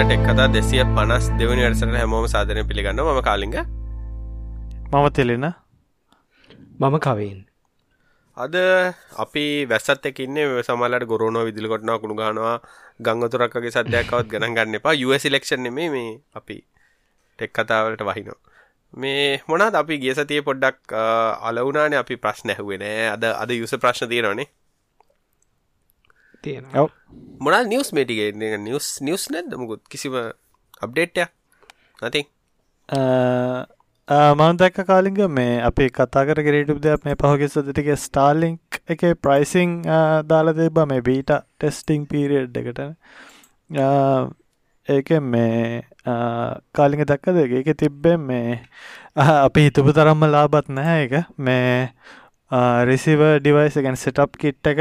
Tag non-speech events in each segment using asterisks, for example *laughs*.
කියලා ටෙක් කතා දෙසිය පනස් දෙවනි වැඩසට හැමෝම සාධනය පිළිගන්න ම කාලිග. මම තෙලෙන. මම කවීන්. අද අපි වැස්සත් එකන්නේ සමලට ගොරෝනෝ විදිලි කොටනා කුණු ගනවා ගංගතුරක්ගේ සද්‍යයක්කවත් ගණන් ගන්න එපා. යුසිලෙක්ෂන් නෙමේ මේ අපි ටෙක් කතාවලට වහිනෝ මේ මොනත් අපි ගිය සතිය පොඩ්ඩක් අලවුනානේ අපි ප්‍රශ්න ඇහුවෙන අද අද යුස ප්‍රශ්න තියෙනවානේ තියෙන මොනල් නිියස් මේටිගේ නිියස් නිියස් නැද? මුකුත් කිසිම අප්ඩේට්ය නති මම දැක්ක කාලිග මේ අපි කතා කර ගෙරටුබ දෙයක් මේ පහගේ සදටික ස්ටාර්ලිංක් එක ප්‍රයිසිං දාලා තිබ මේ බීට ටෙස්ටිං පීරියඩ් එකට. ඒක මේ කාලිඟ දැක්කද ඒක තිබ්බෙන් මේ අපි හිතුපු තරම්ම ලාබත් නැහැ එක මේ රිසිව ඩිවයිස ගැන් සිටප් කිට් එක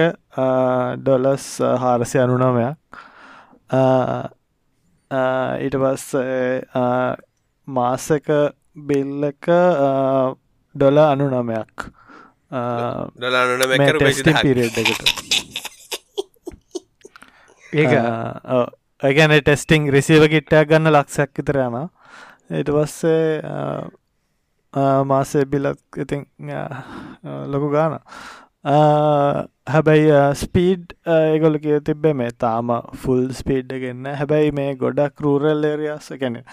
ඩොලස් හාරසි අනුනමයක් ඊට පස් මාසක බිල් එක ඩොල අනු නමයක් ඒ ඒගැන ටෙස්ටිං රිසිව කිට්ටයක් ගන්න ලක්ෂයක් විතර යන ඊට පස්සේ මාසේ බිලක් ඉතින් ලොකු ගාන හැබැයි ස්පීඩ් ඒගොල කිය තිබ්බේ මේ තාම ෆුල් ස්පීඩ් ගන්න හැබැයි මේ ගොඩක් රූරල් ඒරියස් කැන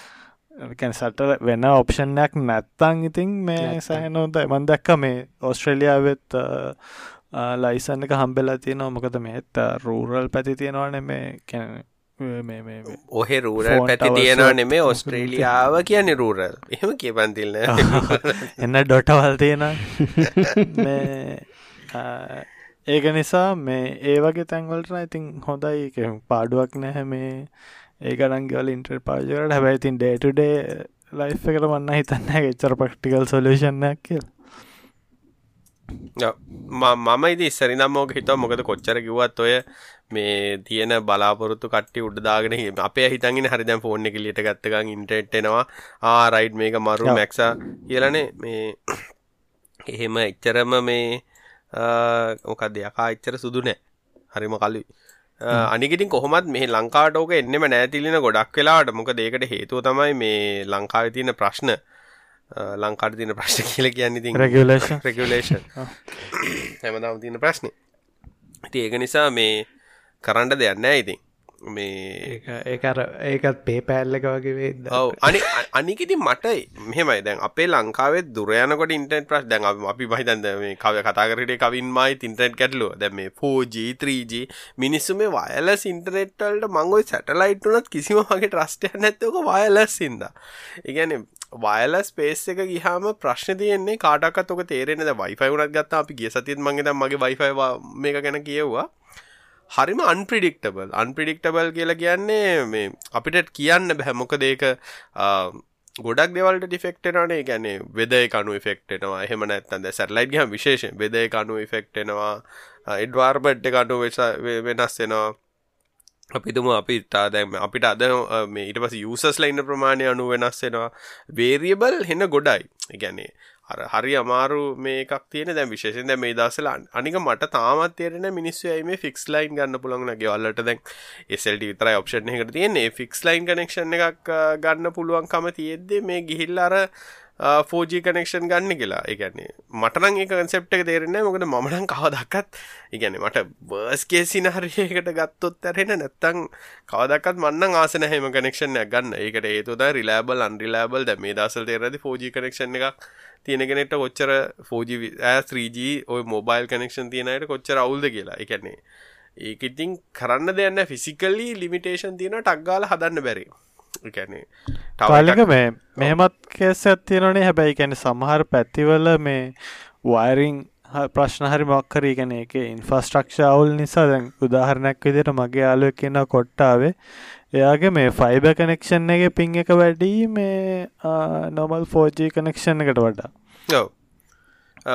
කැන සට වෙන ඔප්ෂන්යක් නැත්තං ඉතින් මේ සහනෝද මන් දැක්ක මේ ඔස්ට්‍රේලියාවෙත් ලයිසන්න එක හම්බෙලා තියෙනවා. මොකද මේත් රූරල් පැති තියෙනවාන මේ කැන ඔහෙ රූරල් පැති තියෙනවා නෙමේ ඔස්ට්‍රේලියාව *laughs* කියන්නේ රූරල්. එහෙම කියපන්තිල්න *laughs* එන්න ඩොටවල් තියෙන *laughs* ඒක නිසා මේ ඒ වගේ තැන්වලට ඉතින් හොඳයි. පාඩුවක් නැහැ මේ. ඒකඩන්ගවල ඉන්ටර් පාජකට හැබැයි ඉතින් ඩේටුඩේ ලයි් එකට වන්න හිතන්න එච්චර ප්‍රක්ටිකල් සොලූෂණයක් කියල් මම ඉදි ඉස්සරි නම්මෝක හිතව මොකද කොච්චර කිවත් ඔය මේ තියෙන බලාපොරොත්තු කට්ටි උඩදාගෙන අපේ හිතන්ගෙන හරි දැන් ෆෝන් එක ලියට ගත්තගන් ඉන්ටර්නෙට් එනවා. ආ රයිට් මේක මරු මැක්සා කියලානේ. මේ එහෙම එච්චරම මේ මොකක්ද යකා එච්චර සුදු නෑ. හරිම කලුයි අනිකිටින් කොහොමත් මේ ලංකාට ඕක එන්නෙම නෑතිලින ගොඩක් වෙලාට මොක දේකට හේතුව තමයි මේ ලංකාව තියෙන ප්‍රශ්න ලංකාට තින ප්‍රශ්න කියල කියන්න ති රගලේෂන් රගලේෂන් හැමදාම තියන ප්‍රශ්නය ඒක නිසා මේ කරන්න දෙයක් නෑ ඉතින් මේ ඒකර ඒකත් පේ පැල්ලක වගේ ඔව. අනි අනිකිති මට මෙහෙමයි. දැන් අපේ ලංකාවේ දුරයනකොට ඉන්ටර්නෙට් ප්‍රශ් දැන් අපි බහිතන්ද මේ කව කතාකරට කවින් මයි ඉන්ටර්නෙට් ගැටලුව. දැ මේ 4G 3G මිනිස්සු මේ වයලස් ඉන්ටර්නෙට්වල්ට මංගොයි සැටලයිට්නත් කිසිම වගේ ට්‍රස්ටය නැත්තක වයලස් සිද ඉගැන වයලස් පේස් එක ගිහාම ප්‍රශ්න තියන්නේ කාටකත් ඔක තේරෙනද වයිෆයි වුණත් ගත්තා අපි ගිය සතිත් මගේ මගේ වයිෆයි මේක ගැන කියව්වා හරිම අන්ප්‍රඩික්ටබල් අන්ප්‍රඩික්ටබල් කියලා කියන්නේ මේ අපිට කියන්න බැහැමොක දේක ගොඩක් දෙවල්ට ඩිෆෙක්ටනනේ ගැන වෙද කනු ෆෙක්ටෙනවා එහෙම නැත්තන්ද සැටලයිට් ගහම විශේෂෙන් වෙද කනු ෆෙක්ටෙනවා එඩ්වාර්බට් කටු වෙනස් වෙනවා. අපිතුම අපි තා දැම අපිට අද මේ ඉට පස යුසස් ලයින්න ප්‍රමාණය අනු වෙනස් වෙනවා. වේරියබල් හෙන්න ගොඩයි. ගැනේ අර හරි අමාරු මේකක් තියෙන දැ විශේෂෙන් දැ මේ දසල අනික මට තාමත් තේරෙන මිනිස්සු ඇයි මේ ෆික්ස් ලයින් ගන්න පුළොන්න ගෙවල්ලට දැන් එසල්ට විතරයි ඔප්ෂන් එකට තියෙන්නේ. ෆික්ස් ලයින් කනෙක්ෂන් එකක් ගන්න පුළුවන්කම තියෙද්දේ මේ ගිහිල් අර 4G කනෙක්ෂන් ගන්න කියලා. එකන්නේ මටනං ඒ කන්සෙප්ට එක තේරෙන්නේ මොකද මමනං කවදක්කත් ඉගැන මට බර්ස්කේ සිනහරයකට ගත්තොත් ඇරෙන නැත්තං කවදක්ත් මන්න ආසන හෙම කනෙක්ෂන් ගන්න. ඒකට ඒතුද රිලාබල් අන්රිලාබල් දැ මේ දසල් තේරදි 4G කනෙක්ෂන් එකක් තියෙනගෙනෙට කොච්චර 4G ඇස් 3G ඔය මොබයිල් කනෙක්ෂන් තියෙනයට කොච්චර අවුල්ද කියලා. එකන්නේ ඒක ඉතින් කරන්න දෙයන්න ෆිසිකල්ලි ලිමිටේෂන් තියෙන ටක්ගාල හදන්න බැරි. එකන්නේ ටවලක මේ මෙහෙමත් කේස ඇත්තියනනේ හැබැයි කැන සමහර පැතිවල මේ වයිරිං ප්‍රශ්න හරි මොක්කර ගැන එක ඉන්ෆස්ට්‍රක්ෂ අවුල් නිසා දැන් උදාහරණයක් විදිට මගේ යාලුව කියන කොට්ටාවේ. එයාගේ මේ ෆයිබ කනෙක්ෂන් එක පින් එක වැඩි මේ නොමල් ෆෝජී කනෙක්ෂන් එකට වඩා. ඔව.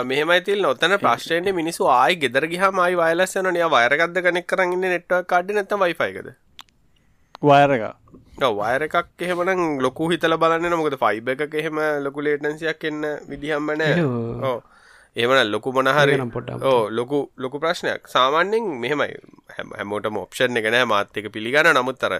මෙහමයිතිල් නොතන ප්‍රශ්ටයන්නේ මිනිසු ආයි ගෙදර ගහ මයි වයලස් යන නිය වයරගද කනෙක් කරන්න නෙට්ව කාඩි නැත වයිෆයිකද වයරක වයර එකක් එහෙමන ලොකු හිතල බලන්න මොකද ෆයිබ එක එහෙම ලොකු ලේටන්සියක් එන්න විදිහම්බන ඕ ඒමන ලොකු මොනහරි පොඩ්ඩක් ඕ ලොකු ලොකු ප්‍රශ්නයක්. සාමාන්‍යෙන් මෙහෙමයි. හැම හැමෝටම ඔප්ෂන් එක නෑ මාත්‍යක පිළිගන්න නමුත් අර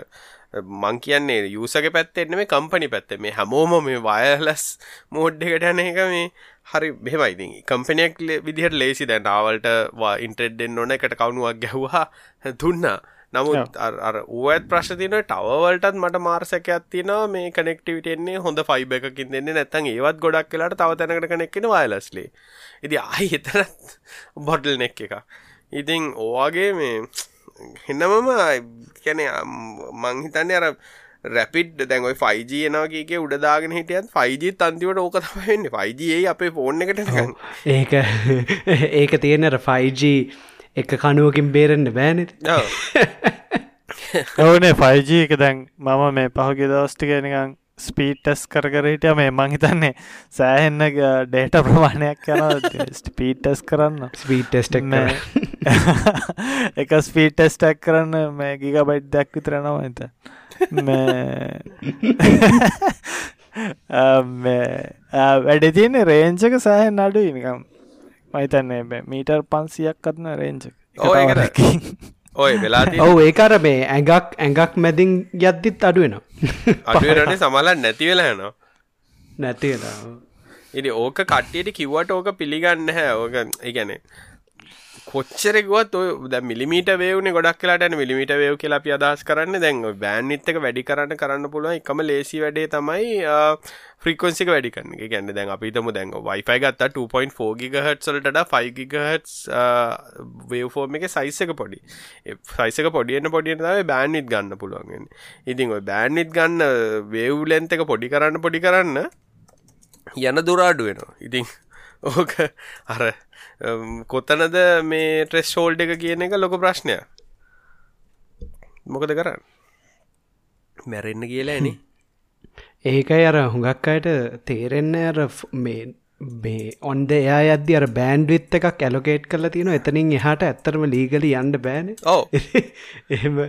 මං කියන්නේ යුසගේ පැත්තෙන්න මේ කම්පනි පැත්ත මේ හැමෝම මේ වයලස් මෝඩ් එකට යන එක මේ හරි මෙහෙමයිති කම්පනයක් විදිහට ලේසි. දැන් ආවල්ට වා ඉන්ටෙඩ්ඩෙන් ඕන. එකට කවුණුවක් ගැහවා. දුන්නා නමුත් ඕත් ප්‍රශ්තින ටවවලටත් මට මාර්සකයක් තියනවා. මේ කනෙක්ටිවිටෙන්නේ හොඳ ෆයිබ එකකින් දෙන්නේ නැත්තන් ඒවත් ගොඩක් කියලාට තව තැනකට කනෙක්කෙන වයලස්ලේ ඉති අයි එතරත් බොටල් නෙක් එක ඉතිං ඕවාගේ මේ හෙන්නමම කැන මංහිතන්නේ අර රැපිඩ් දැන්යි ෆයිජ එනවාගේ උඩදාගෙන හිටියත් ෆයිජ තන්තිවට ඕක තමවෙන්න ෆයිජයේ අපේ ෆෝර්න එකට ඒක *laughs* ඒක තියෙනර 5G එක කනුවකින් බේරෙන්න්න බෑනෙත් ඔවනේ *laughs* ෆයිජ එක දැන් මම මේ පහුගේ දවස්ටික නිකං ස්පීටස් කර කර හිටිය. මේ මං හිතන්නේ සෑහෙන්න ඩේට ප්‍රමාණයක් යන ස්පීටස් *laughs* කරන්න. ස්පීටස්ට එක ස්පීටස්ටක් *laughs* කරන්න. මේ ගිග බයිට් දැක් විතරනවා හිත වැඩ තියන්නේ රේංචක සෑහෙන් අඩු නිකම් මහිතන්නේ මීටර් පන්සියක් කත්න රේංච ඔය වෙලා ඔව ඒකර මේ ඇඟක් ඇඟක් මැදින් යද්දිත් අඩුවෙනවා අඩුවරට සමලන් නැතිවෙලා යනවා. නැතිවෙලා ඉනි ඕක කට්ටියට කිව්වට ඕක පිළිගන්න හැ ඕක ඉගැනේ කොච්චරෙකුවත් ද මිලිමීට වේවන ගොඩක් කියලාට මිලිමිට වේව කියලා අපි අදහස් කරන්න දැන් බෑන් එත්තක වැඩි කරන්න කරන්න පුළුවන්. එකම ලේසි වැඩේ තමයි ෆ්‍රීකොන්සික වැඩි කරන්න ගැන්න දැන් අපිතම දැන් වයිෆයි ගත්තා 2.4 ගිගහට්සල්ට 5 ගිගහට් වේෆෝර්ම එක සයිසක පොඩි. සයිසක පොඩියන්න පොඩියට තව බෑන්නිත් ගන්න පුළුවන් ඉතින් ඔය බෑන්නිත් ගන්න වේව්ලෙන්ත එක පොඩි කරන්න පොඩි කරන්න යන දුරාඩු වෙනවා. ඉතින් ඕක අර කොතනද මේ ට්‍රෙස් ෂෝල්ඩ එක කියන එක ලොක ප්‍රශ්නය මොකද කරන්න? මැරෙන්න්න කියලා ඇනි ඒකයි අර හුඟක් අයට තේරෙන්න අර මේ මේ ඔන්ද එයා අද අර බෑන්ඩ්විත් එකක් ඇලොකේට් කරලා තියෙන එතනින් එහට ඇත්තරම ලීගලි යන්න බෑන. ඕ *laughs* එහෙම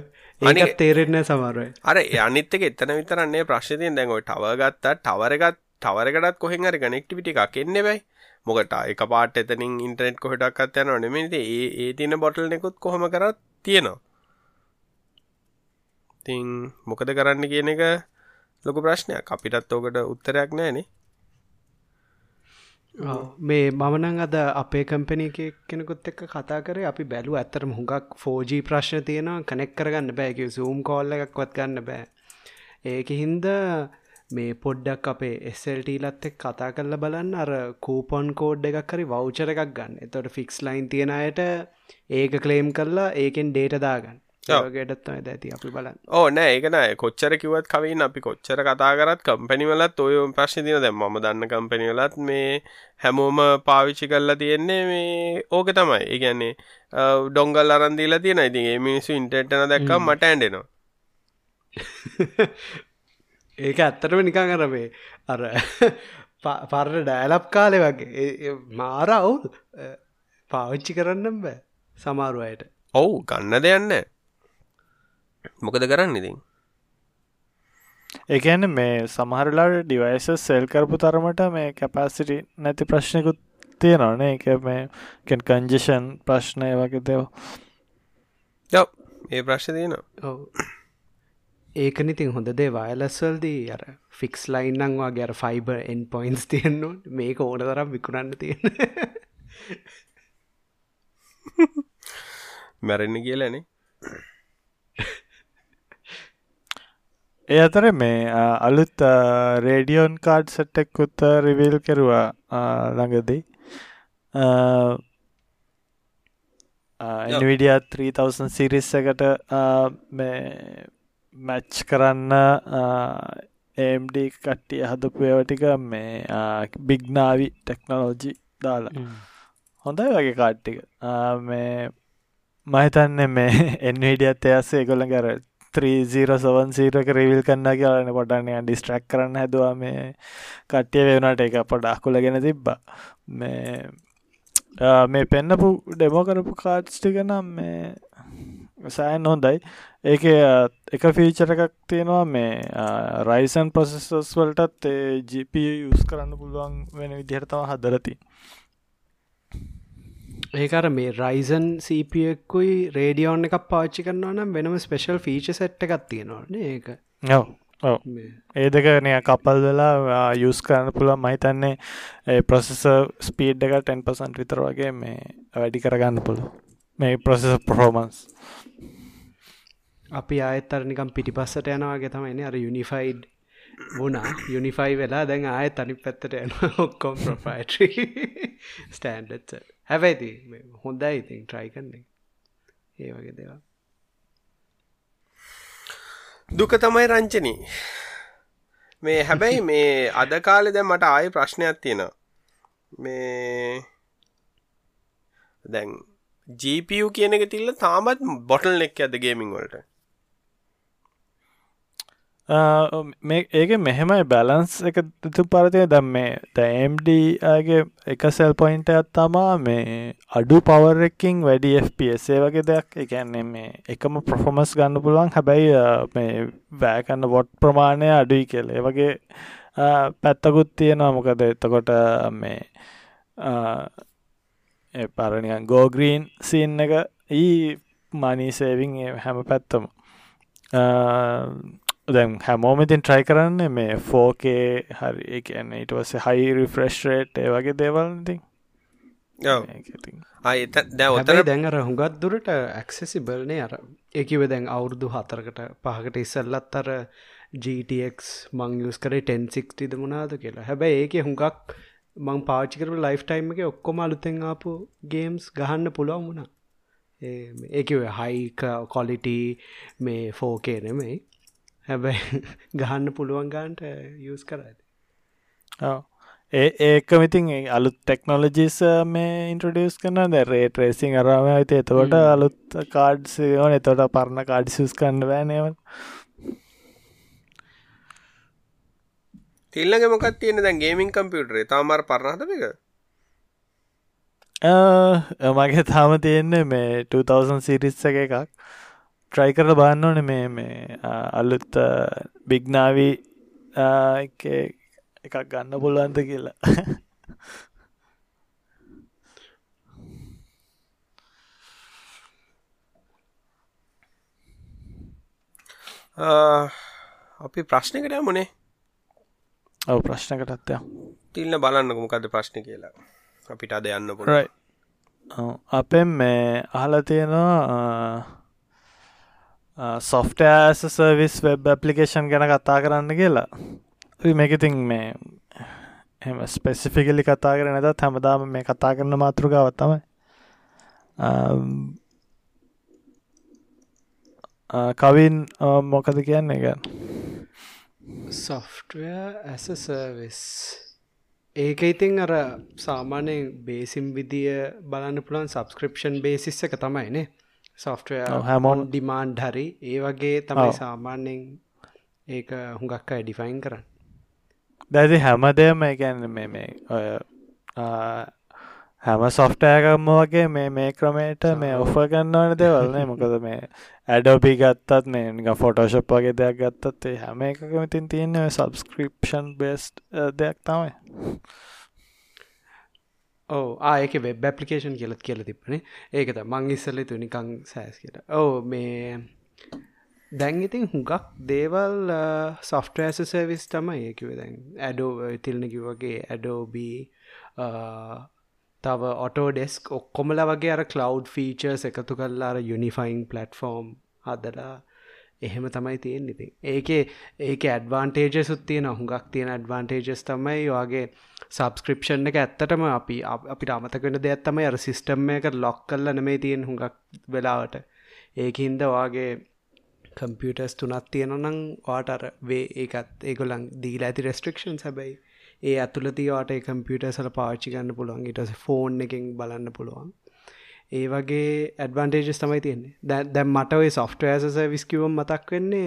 අනික තේරෙන්න සමරුවයි අර අනිත්තක එතන විතරන්නේ ප්‍රශ්තියෙන් දැන්ගොයි ටවගත්තා ටවරගත් ටවරකටත් කොහෙන් අර කනෙක්ටිවිටි එකක් එන්න බයි මොකට? එක පාට එතනින් ඉන්ටනෙට් කොහටක්ත් යන නෙමේද ඒ ඒ තින බොටල් නෙකුත් කොහොම කරත් තියෙනවා. තිං මොකද කරන්න කියන එක ලොක ප්‍රශ්නයක්. අපිටත් ඕකට උත්තරයක් නෑනේ මේ මමනං අද අපේ කම්පනය කෙනෙකුත් එක්ක කතා කරේ. අපි බැලු ඇත්තරම හුඟක් ෆෝජී ප්‍රශ්න තියෙනවා. කනෙක් කරගන්න බෑක සූම් කෝල්ල එකක්වත් ගන්න බෑ. ඒක හින්ද මේ පොඩ්ඩක් අපේ එස්සල්ටීලත් එක් කතා කරල බලන්න. අර කූපොන් කෝඩ් එකක් හරි වෞචර එකක් ගන්න. එතොට ෆික්ස් ලයින් තියෙන අයට ඒක ක්ලේම් කරලා ඒකෙන් ඩේට දාගන්න. ගටත් ඇති අපි බලන්න. ඕ නෑ ඒකන කොච්චර කිවත් කවින් අපි කොච්චර කතා කරත් කම්පැනිවලත් ඔය ප්‍රශ්න තින දැ ම දන්න කම්පැනිවලත් මේ හැමෝම පාවිච්චි කරලා තියෙන්නේ මේ ඕක තමයි. ඒගැන්නේ ඩොංගල් අරන්දීලා තියෙන ඉතින් ඒ මිනිස්සු ඉන්ටර්ටන දැක්කම් මට ඇන්ඩෙනවා *laughs* ඒක ඇත්තටම නිකං අරවේ අර පරණ ඩෑලප් කාලෙ වගේ. මාර ඔවු පාවිච්චි කරන්නම් බෑ සමාරුවයට ඔවු ගන්න දෙයන්න මොකද කරන්න ඉතින්? ඒගැන මේ සමහරලාට ඩිවයිස සෙල් කරපු තරමට මේ කැපසිටි නැති ප්‍රශ්නකුත් තියෙනවන එක මේ කෙන් කංජෂන් ප්‍රශ්නය වගේ දෙව යව් ඒ ප්‍රශ්න තියෙනවා ඒකනිතින් හොඳ දේ වයලස්වල්දී අර ෆික්ස් ලයින්නංවා ගැර ෆයිබ එන් පොයින්ස් තියෙන්නවා මේක ඕන තරම් විකුණන්න තියෙන. *laughs* මැරෙන්න කියලනේ ඒ අතර මේ අලුත් රේඩියෝන් කාඩ් සට්ටෙක්කුත් රිවල් කෙරවා ළඟදී. එන්විඩිය 3000 සිරිස් එකට මේ මැච් කරන්න ඒම්ඩ කට්ටිය හදපු ඒවටික මේ බිග්නාවි ටෙක්නොලෝජි දාලා. හොඳයි වගේ කාට්ටික මේ මහිතන්න මේ එන්විඩියත් එයස්සේ ගොල කර 307සීරක රිවිල් කන්න කියලන පොටන්න ඩිස්ට්‍රක් කරන්න හැදවා. මේ කට්ටිය වෙනට එක පොඩ අකුලගෙන තිබ්බා. මේ මේ පෙන්නපු ඩෙමෝ කරපු කාට්ස්ටිකනම් මේ සෑන් හොඳයි. ඒක එක ෆීචර එකක් තියෙනවා මේ රයිසන් ප්‍රොසෙසස් වලටත් ජප යස් කරන්න පුළුවන් වෙන විදිහරතම හදරති ඒකර මේ රයිසන් සපකුයි රේඩියෝන් එකක් පාච්චි කරනවා නම් වෙනම ස්පෙශල් ෆීච සැට් එකක් තියෙනවාන ඒක. ඔව ඒ දෙකනය කපල් වෙලා යුස් කරන්න පුළුවන්. මහිතන්නේ ප්‍රොසෙස ස්පීඩ් එක 10පසන්ට විතර වගේ මේ වැඩි කරගන්න පුළුව මේ ප්‍රොසෙස ප්‍රෝමන්ස් අපි ආයත්තර නිකම් පිටිපස්සට යනවාගේ තමයින අර යුනිෆයිඩ් වුණා. යුනිෆයි වෙලා දැන් ආය තනි පැත්තට යන ඔක්කොම් ප්‍රොපයිට්‍රී ස්ටන්ඩ් හැබැයිති හොඳයි ඉතින් ට්‍රයි කන්නේ ඒ වගේ දෙවා දුක තමයි රංචනී මේ හැබැයි මේ අද කාලෙ දැ මට ආය ප්‍රශ්නයක් තියෙනවා. මේ දැන් ජීපියු කියන එක තිල්ල තාමත් බොටල් එක් ඇද ගේමිං වලට? මේ ඒක මෙහෙමයි බැලන්ස් එක තු පරතිය දැම් මේ තෑම්ඩගේ එක සෙල් පොයින්ට ඇත්තමා මේ අඩු පවරකින් වැඩි FPS ඒ වගේ දෙයක්. එකන්නේ මේ එකම ප්‍රොෆොමස් ගන්න පුළුවන්. හැබැයි මේ වෑකන්න වොට් ප්‍රමාණය අඩුයි කෙලේ වගේ පැත්තකුත් තියෙනවා. මොකද එතකොට මේ පරණියන් ගෝග්‍රීන් සින් එක ඊ මනීසේවිං හැම පැත්තම. දැන් හැමෝමතින් ට්‍රයි කරන්න මේ ෆෝකේ හරි එකන්න ඉට වස හයි රිෆ්‍රෙශ්රේට් ඒ වගේ දේවල්ති දැවතර දැන්ර හුඟත් දුරට ඇක්සෙසිබල්නේ අර. එකව දැන් අවුරුදු හතරකට පහකට ඉස්සල්ලත් අර GTX මං යස් කරේ 1060ද මුණනාද කියලා. හැබැයි ඒක හුඟක් මං පාචිකර ලයිෆ් ටයිම් එක ඔක්කොම අලුතෙන් ආපු ගේම්ස් ගහන්න පුළුවන් වුණා. ඒකව හයික කොලිටි මේ ෆෝකේ නෙමෙයි හැබැයි *laughs* ගහන්න පුළුවන් ගාන්ට යස් කරයිද ඒ ඒක මිතින් අලුත් ටෙක්නෝලජිස් මේ ඉන්ට්‍රඩියස් කරන ද රේට රේසින් අරම ඇත එතකොට අලුත් කාඩ්ස් ඕන එතොට පරණ කාඩිසිස් කන්න බෑනව තිල්ලග මොකත් තියෙන දැන් ගේමින් කම්පියුටරේ තාමර පරණහතක මගේ තාම තියෙන්නේ මේ 2000 සිරිස්ස එකක් ට්‍රයි කර බන්න ඕන මේ මේ අලුත් බිග්නාවී එකක් ගන්න පුළුවන්ත කියලා. *laughs* අපි ප්‍රශ්නකට මුණේ ඔව ප්‍රශ්නකටත්ය තිල්න්න බලන්න මොකද ප්‍රශ්න කියලා. අපිට අද යන්න පුරයි අපෙන් මේ අහල තියෙනවා සොෆ්ටෑස සර්විස් වෙබ් ඇපලිකේෂන් ගැන කතා කරන්න කියලා. මේකඉතින් මේ එම ස්පෙසිෆිකලි කතා කර නැතත් හැමදාම මේ කතා කරන මාතෘකාවත් තමයි. Um, uh, කවින් uh, මොකද කියන්නේ ගැන් සොෆ්ටය ඇස සර්විස් ඒක ඉතින් අර සාමානයෙන් බේසිම් විදිය බලන්න පුළන් සබස්ක්‍රපෂන් බේසිස්ස එක තමයිනේ සොෆ්ටය හැමෝන් ඩිමාන්් හරි. ඒ වගේ තමයි සාමාන්‍යෙන් ඒක හුඟක් අයි ඩිෆයින් කරන්න. දැති හැමදේම එකැන්න මේ මේ ඔය හැම සොෆ්ටෑකම්ම වගේ මේ මේ ක්‍රමේට මේ ඔෆ ගන්නවන දෙවල්නේ මොකද මේ ඇඩෝපි ගත්තත් මේ නික ෆොටෝශප් වගේ දෙයක් ගත්තත් ඒ හැම එකකම තින් තියන්නේ සබස්ක්‍රපෂන් බෙස්ට් දෙයක් තමයි ඕ ආයක වෙබ් ඇපලිකේෂන් කියලත් කියල තිබනේ ඒකත මං ඉස්සල්ල තුනිකං සෑස් කියට ඕ මේ දැන් ඉතින් හුඟක් දේවල් සොෆ්ටෑස සර්විස් තමයි ඒකිව දැන්. ඇඩෝ තිල්නකි වගේ ඇඩෝබී තව ඔටෝ ඩෙස්ක් ඔක්කොමල වගේ අර කලව් ෆීචර්ස් එකතු කල්ලාර යුනිෆයින් පලට්ෆෝර්ම් හදලා එහෙම තමයි තියෙන් ඉතින්. ඒකේ ඒක ඇඩ්වාන්ටේජ සුත්තියන හුඟක් තියෙන ඇඩ්වාන්ටේජස් තමයි වගේ සබස්ක්‍රපෂන් එක ඇත්තටම අපි අපිට අමතකෙන දෙයක් තමයි අර සිිස්ටම්ම එක ලොක් කල්ල නෙමේ තියෙන් හුඟක් වෙලාවට. ඒකහින්ද වගේ කම්පියටස් තුනත් තියෙන නම් වාට අර වේ ඒකත් ඒගොලන් දීලා ඇති රෙස්ට්‍රක්ෂන් සැබයි ඒ ඇතුලති වාට කම්පියුට සල පාච්චි ගන්න පුළුවන්. ඉටස ෆෝන් එකින් බලන්න පුළුවන්. ඒ වගේ ඇඩවන්ටේජස් තමයි තියෙන්නේ. දැම් මට ඔයි සොෆ්ටඇස විස්කිවම් මතක් වෙන්නේ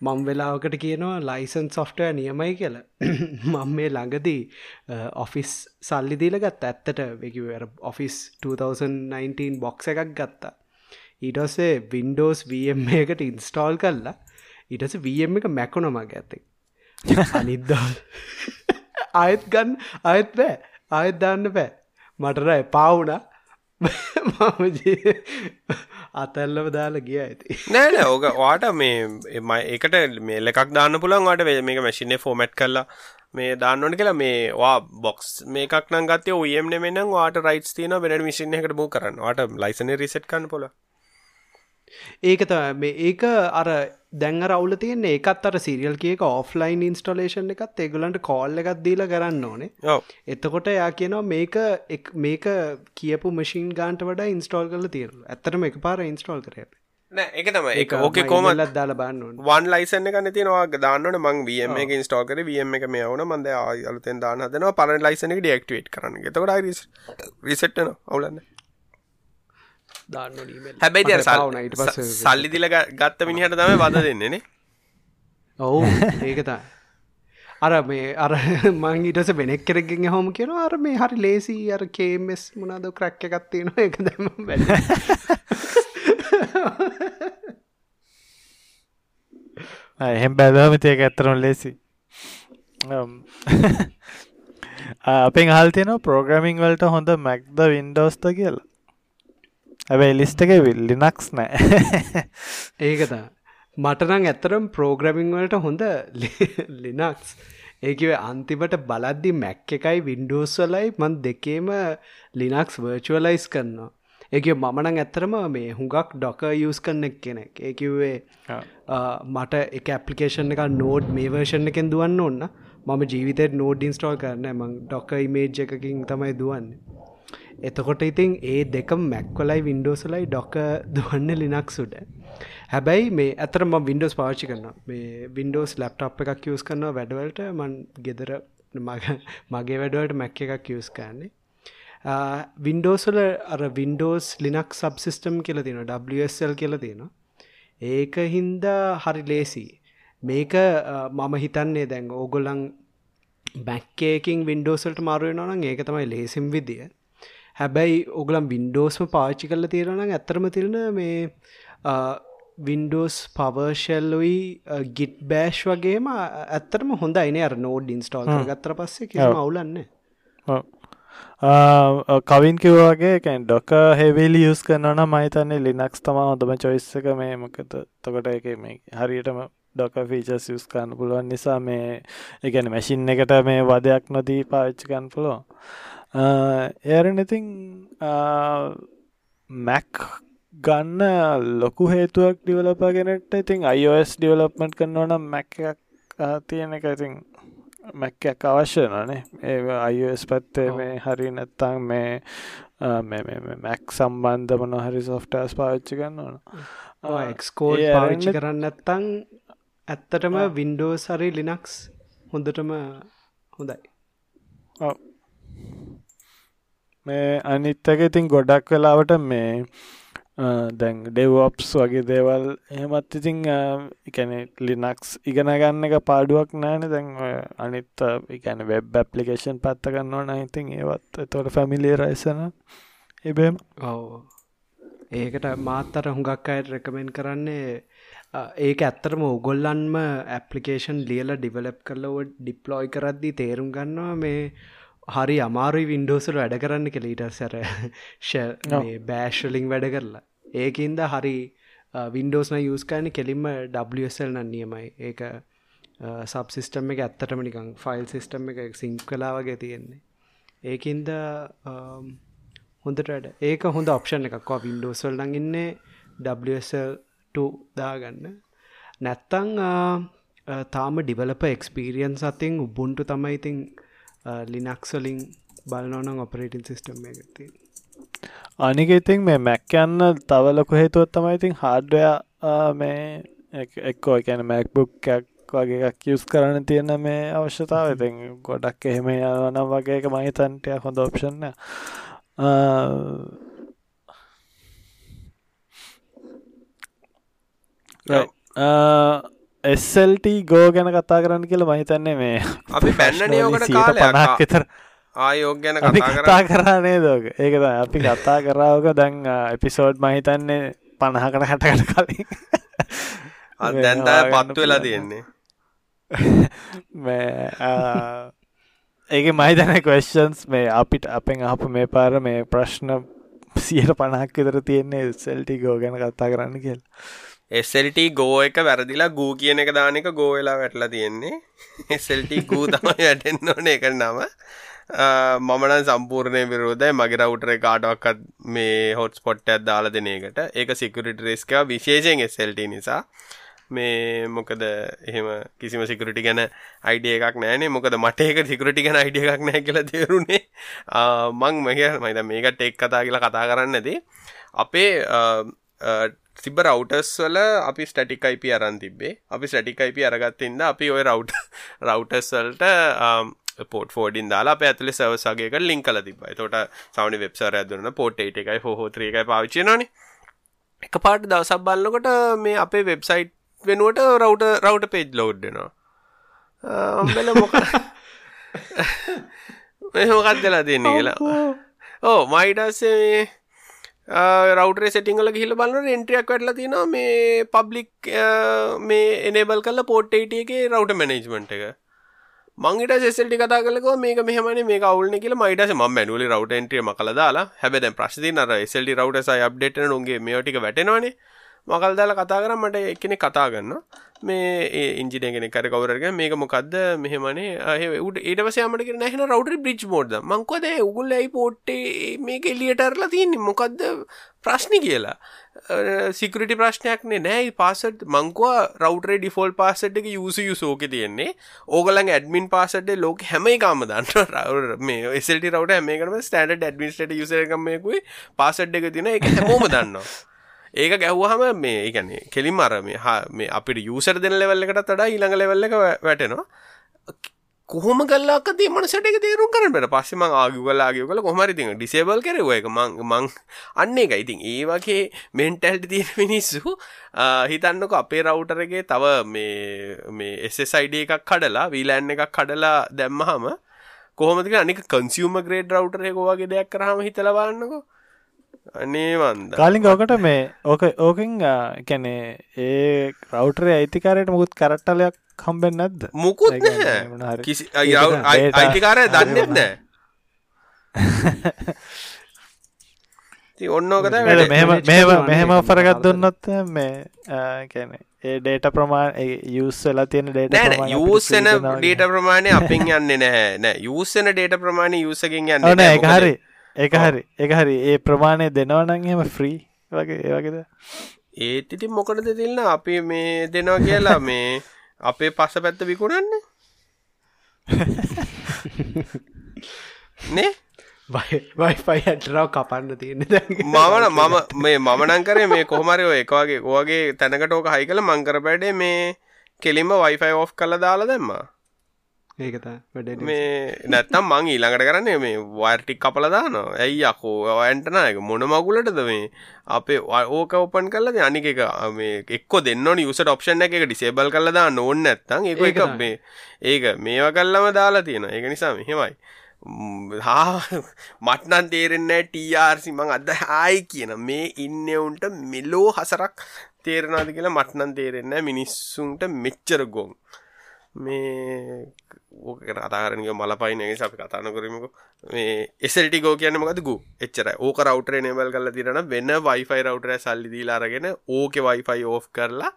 මං වෙලාවකට කියනවා ලයිසන් සොෆ්ටය නියමයි කියල. *coughs* මං මේ ළඟදී uh, ඔෆිස් සල්ලි දීල ගත් ඇත්තට වෙකිවර ඔෆිස් 2019 බොක්ස එකක් ගත්තා. ඊටස්සේ වින්ඩෝස් වම් එකට ඉන්ස්ටෝල් කල්ලා ඉටස වම් එක මැකුණොම ඇත්තේ අනිද්දා අයත් *laughs* ගන්න අයත් බෑ. අයත් දාන්න බෑ. මටරයි පාවුනා මම අතැල්ලව දාලා ගිය ඇති. නෑන ඕක වාට මේ එම එකට මේ එකක් දාන්න පුළන් වාට මේක මැසිින ෆෝමට් කරලා මේ දාන්නට කියලා මේ වා බොක්ස් මේකක් නගත ඔයම් නෙමෙන වාට රයිස් තියන වෙන මිසින එකට බූ කරන්න. වාට ලයිසන රිසට් කන්න පොල ඒක ත මේ ඒක අර දැන් රවුල තියන ඒකත් අර සිරියල් කියක ඔෆ්ලයින් ඉන්ස්ටලේෂන් එකත් ඒගලන්ට කෝල්ල එකත් දීල කරන්න ඕනේ. එතකොට යා කියනවා මේක මේක කියපු මශීන් ගාන්ට වඩා ඉන්ස්ටෝල් කල තිීර ඇතරම එක පාර ඉන්ස්ටෝල් කර එක තම එක ඕක කෝමලත් දාල බන්න වන් ලයිසන්න එක නතිනවා දාන්නට මං වම එක ඉස්ටෝ කර. වම එක මේ වන මන්ද අලුතෙන් දාන්න හදනවා. පරන ලයිසන ඩක්ටවේට කරන්න. එතකොට රිසට්න අවුලන්න හැබැයි සල්ලි දිල ගත්ත මිනිහට තම *laughs* වද දෙන්නේනේ ඔවු ඒකතා අර මේ අර *laughs* මං ඊටස වෙනෙක් කරගෙන් හොම කියෙන අර මේ හරි ලේසි අර කේමෙස් මොනාද ක්‍රැක්්‍ය එකත්තියෙන එක දැම එහෙම බැලහමතියක ඇත්තරම ලේසි අපෙන් හල් තියෙන ප්‍රෝග්‍රමිං වලට හොඳ මැක්ද වින්ඩෝස්ත කියලා හැබැයි ලිස්ට එක ලිනක්ස් නෑ. ඒකතා මටනං ඇත්තරම් ප්‍රෝග්‍රමිං වලට හොඳ *laughs* ලිනක්ස් ඒකව අන්තිමට බලද්දි මැක් එකයි වින්ඩෝස් වලයි මන් දෙකේම ලිනක්ස් වර්චුවලයිස් කරනවා. ඒක මමනං ඇත්තරම මේ හුඟක් ඩොක යස් කරන එක් කෙනෙක් ඒකිවේ මට එක ඇපලිකේෂන් එක නෝඩ් මේ වර්ෂණ එකෙන් දුවන්න ඔන්න මම ජීවිතයට නෝඩ් ඉන්ස්ටෝල් කරන මං ඩොක ඉමේජ් එකකින් තමයි දුවන්නේ එතකොට ඉතින් ඒ දෙකම මැක්වලයි වින්ඩෝසලයි ඩොක දුවන්න ලිනක්සුට හැබැයි මේ ඇතරම වින්ඩෝස් පාච්චි කරන මේ වින්ඩෝස් ලප්ටප් එකක් යස් කරන වැඩවලට මන් ගෙදර මගේ වැඩවලට මැක් එකක් යස් කරන්නේ. වින්ඩෝසල අර වින්ඩෝස් ලිනක් සබ්සිිස්ටම් කියල තියෙන WSL කියල තියෙන ඒක හින්දා හරි ලේසි මේක මම හිතන්නේ දැන් ඕගොල්ලං බැක්කේකින් වින්ඩෝසල්ට මාරුවෙනනම් ඒක තමයි ලේසිම් විදිිය. හැබැයි ඔගලම් වින්ඩෝස්ම පාච්චි කල්ල තේරන ඇතරම තිරන මේ වින්ඩෝස් පවර්ශල්ලුයි ගිට් බෑෂ් වගේම ඇත්තරම හොඳ අයින අර නෝඩ් ඉන්ස්ටෝල් ගත්තර පස්සේ කිය අවුලන්න කවින් කිව්වාගේ කැන් ඩොක හෙවෙලි යස් කරනන මහිතන්නේ ලිනක්ස් තම හොඳම චොයිස්සක මේ මකත තොකට එක මේ හරියටම ඩොක ෆීචස් යස් කරන්න පුළුවන් නිසා මේ එකන මැසින් එකට මේ වදයක් නොදී පාච්චිකන් පුලෝ එරන ඉතින් මැක් ගන්න ලොකු හේතුවක් ඩිවලපගෙනට ඉතින් අයිෝස් ඩිවලප්මට් කරනවනම් මැක් එකක් තියෙන එක ඉතින් මැක්කයක් අවශ්‍ය නනේ ඒ අයිස් පත්තේ මේ හරි නැත්තං මේ මැක් සම්බන්ධ මොන හරි සොෆ්ටස් පාච්චි ගන්න ඕන එක්ස්කෝඩ් පාවිච්චි කරන්න නැත්තං ඇත්තටම වින්ඩෝ සරි ලිනක්ස් හොඳටම හොඳයි මේ අනිත්තක ඉතින් ගොඩක් වෙලාවට මේ දැන් ඩෙව්ඔප්ස් වගේ දේවල් එහෙමත් ඉතිං එකන ලිනක්ස් ඉගෙන ගන්න එක පාඩුවක් නෑන. දැන් අනිත් එකන වෙබ් ඇපලිකේෂන් පත්ත ගන්න ඕන ඉතින් ඒවත් තොට ෆැමිලිය රයිසන එබෙම් ඔව. ඒකට මාත්තර හුඟක් අයට රැකමෙන් කරන්නේ ඒක ඇත්තරම උගොල්ලන්ම ඇපලිකේෂන් ලියල ඩිවලප් කරලව ඩිප්ලෝයි කරද්දි තේරුම් ගන්නවා මේ හරි අමාරුයි වින්ඩෝසල වැඩ කරන්න කෙලීට සැර බෑශ්ලිං වැඩ කරලා. ඒකන්ද හරි වින්ඩෝස්න යස්කෑන කෙලින්ම WSL නම් නියමයි. ඒක සබ්සිිස්ටම් එක ඇත්තටම නිකං ෆයිල් සිිස්ටම් එක සිංක් කලා වගේ තියෙන්නේ. ඒකින්ද හොඳට ඒක හොඳ ඔප්ෂන් එකක්වා නඟන්නේ WSL2 දාගන්න. නැත්තං තාම ඩිවලප එක්ස්පීරියන්ස් අතින් උබුන්ටු තමයි ඉතිං ලිනක්සලින් බලනවනම් ඔපරේටින් සිිස්ටම් එකති අනික ඉතින් මේ මැක් යන්න තවලොක හේතුවත් තමයි ඉතින් හාඩ්ඩය මේ එක්කෝ එකැන මැක්බුක්කයක් වගේ එකක් යස් කරන්න තියෙන මේ අවශ්‍යතාව ඉතින් ගොඩක් එහෙම යනම් වගේ එක මහිතන්ටය හොඳ ඔප්ෂන්න එස්සල්ට ගෝ ගැන කතා කරන්න කියල මහිතන්නේ මේ අපි පැන්න යෝකට කාලයක්. විතර. ආයෝග ගැන කතා කරන්නේ. දෝක ඒකද අපි කතා කරාවක දැන් එපිසෝඩ් මහිතන්නේ පණහකට හැටකට කලින්. දැන්තය පත්තු වෙලා තියෙන්නේ. ඒක මහිතන කවස්න්ස් මේ අපිට අපෙන් අප මේ පාර මේ ප්‍රශ්න සියට පණක් විතර තියෙන්නේ සෙල්ටි ගෝ ගැන කත්තා කරන්න කියල් එසල්ට ගෝ එක වැරදිලා ගූ කියන එක දානක ගෝවෙලා වැටලා තියෙන්නේ. එසල්ට ගූ තම වැටෙන්න්න ඕන එක නම. මමන සම්පූර්ණය විරෝධයි. මගේ රවුටර කාඩක්කත් මේ හොට් ස්පොට්ටයක් දාලා දෙන එකට. ඒක සිකුරිට රෙස්ක විශේෂයෙන් එසල්ට නිසා. මේ මොකද එහෙම කිසිම සිකරටි ගැන අයිඩිය එකක් නෑනේ මොකද මට ඒක සිකරටි ගැන අයිඩිය එකක් නෑ කියලා තේරුණේ මං මහ මයිත මේකට එක් කතා කියලා කතා කරන්න ඇති අපේ තිබ රවටස් වල අපි ස්ටටිකයිප අරන් තිබේ අපි ස්ටටිකයිප අරගත්තින්ද අපි ඔය රව් රවටස් වල්ට පෝට ෆෝඩින් දාලා අප ඇතුලි සවසගේක ලින් කල තිබයි තොට සවනි වෙබ්සර ඇදරන පෝට් එකයි හෝත්‍රයකයි පාවිච්චනනේ එක පාට දවසක් බලන්නකොට මේ අපේ වෙබ්සයිට් වෙනුවට රවුට රවුට පේජ් ලෝඩ්ඩනවා අම්බල මොක මෙහොකත් දෙලා දෙන්නේ කියලා. ඕ මයිටස්සේ රවටේ සෙටිංගල හිල බලන්න එන්ට්‍රියක් වැටල තිනවා මේ පබ්ලික් මේ එනබල් කල පෝට්ටේටගේ රවට මැනේජ්මන්ට් එක. මංගට සෙල්ටි කතා කලක මේක මෙහමන මේ කවුල්න කියල මයිටස ම මැනුවලි රවට එන්ට්‍රිය මකල දාලා හැබැ ප්‍රශ්ති නර එසල්ටි රවටසයි අප්ඩේට නොගේ මේටික වැටෙනවානේ. මකල් දාලා කතා කරම් මට එකනෙ කතා ගන්න මේ ඉංජිනගෙන කර කවරග මේක මොකක්ද මෙහමනේ. උට ඒටවසයාමට නැහෙන රවටරි බ්‍රිච් මෝඩ්ද මංකොද උගුල් ඇයි පෝට්ටේ මේක එලියටරලා තියන්නේ? මොකක්ද ප්‍රශ්නි කියලා. සිකරට ප්‍රශ්නයක්නේ නෑ. පාසට මංකවා රවටරේ ඩිෆෝල් පාසට් එක යුස යුසෝක තියෙන්නේ. ඕගලන් ඇඩමින් පාසට ලෝක හැම එකම දන්න *laughs* රව මේ එසට රවට මේකම ස්ටඩ ඩමිස්ට යුසකමයකුයි පාසට් එක තින එක හැමෝම දන්නවා. ඒක ගැව්වහම මේ ඒගැන්නේ කෙලින් අර මේ මේ අපිට යුසර දෙන ලෙවල්ල එකට තඩා ඊළඟ ලෙවල්ල එක වැටෙනවා. කොහොම කල්ලාක මන සට එක තේරුම් කරට පස්සම ආගු කලාගේ කල කොමරි ති ඩිසේබල් කරව එක මං මං අන්න එක ඉතින් ඒ වගේ මෙන්ටැල්ට තියෙන මිනිස්සු හිතන්නක අපේ රවුටරගේ තව මේ මේ එසයිඩ එකක් කඩලා වීලෑන් එකක් කඩලා දැම්මහම කොහොමතික අනික කන්සියම ග්‍රේඩ් රවටරය කෝවගේ දෙයක් කරහම හිතලවන්නකෝ අනේවන්ද. කාලින් ඕකට මේ ඕක ඕකින් කැනේ ඒ රවටරේ අයිතිකාරයට මුකුත් කරට්ටලයක් කම්බෙන් නැද්ද? මුකුත් කිසි අයිතිකාරය දන්නෙත් නෑ ඔන්නෝකත මෙහම මෙම මෙහෙම පරගත් දුන්නොත් මේ කැන ඒ ඩේට ප්‍රමාණ යුස් වෙලා තියෙන ඩේට යුස්සන ඩේට ප්‍රමාණය අපින් යන්න නැහැ. නෑ. යුස්සන ඩේට ප්‍රමාණය යුසකින් යන්න නෑ හරි එක හරි. එක හරි. ඒ ප්‍රමාණය දෙනවනං එම ෆ්‍රී වගේ ඒවගේද ඒත් ඉතින් මොකටද දෙන්න? අපි මේ දෙනවා කියලා *laughs* මේ අපේ පස්ස පැත්ත විකුණන්න? *laughs* නේ? වයිෆයි ඇටරාව කපන්න තියෙන මමන මම මේ මමනං කරේ මේ කොහමරයෝ එකවාගේ ඕගේ තැනකට ඕක හයි කළ මංකර පැඩේ මේ කෙලින්ම වයිෆයි ඔෆ් කළ දාලා දැම්මා ඒකත වැඩ මේ නැත්තම් මං ඊළඟට කරන්නේ මේ වර්ටික් කපලදාන ඇයි යකෝ? ඇන්ටනායක මොන මගුලටද මේ? අපේ ඕක ඔපන් කල්ලද අනික එක මේ එක්කො දෙන්න නිවසට ඔප්ෂන් එක ඩිසේබල් කලදා නොන්න නැත්තං එක එක මේ ඒක මේවා කල්ලම දාලා තියෙන ඒක නිසා මෙහෙමයි. හා මටනන් තේරෙන්න ටRසි මං අද ආයි කියන මේ ඉන්නවුන්ට මෙලෝ හසරක් තේරනාද කියලා මටනන් තේරෙන්න මිනිස්සුන්ට මෙච්චර ගොන් මේ ඕක අතාරනක මල පයිනගේ අපි කතාන කරමක මේ එසල්ටිකෝ කියන්න මකදකු එච්චර ඕක රවටර නේබල් කල තිරන වෙන්න වයිෆයි රවටර සල්ලි දීලාරගෙන ඕක වයිෆයි ඕ් කරලා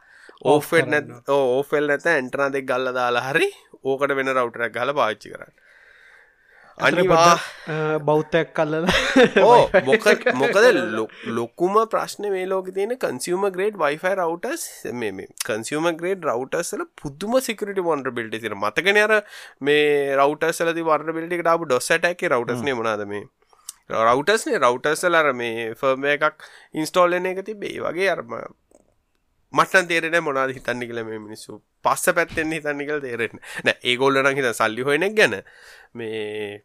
ඕෆෙල් නැ ඕෆෙල් නැත ඇන්ටනා දෙක් ගල්ල දාලා හරි ඕකට වෙන රවටරක් ගල පාච්චි කරන්න අනිවා බෞද්ධයක් කල්ලල ඕ මොක මොකද ලොකුම ප්‍රශ්න මේ ලෝක තියෙන කන්සියම ග්‍රේඩ් වයිෆයි රවටස් මේ කන්සියම ග්‍රේඩ් රවටස්ල පුදුම සිකට වොන්ඩ බිල්ට තිර මතකන අර මේ රවටස්ලති වර්ඩ බිල්ටි ටාපු ඩොස්සටැක රවටස්නේ මනාද මේ? රවටස්නේ රවටස්සල අර මේ ෆර්ම එකක් ඉන්ස්ටෝල්ලන එක තිබේ වගේ අරම මටන තේරෙන මොනාද හිතන්න කියල මේ මිනිස්සු. පස්ස පැත්තෙන් හිතන්න කල තේරෙන නෑ ඒගොල්ලන හිත සල්ලි හොයනෙක් ගැන. මේ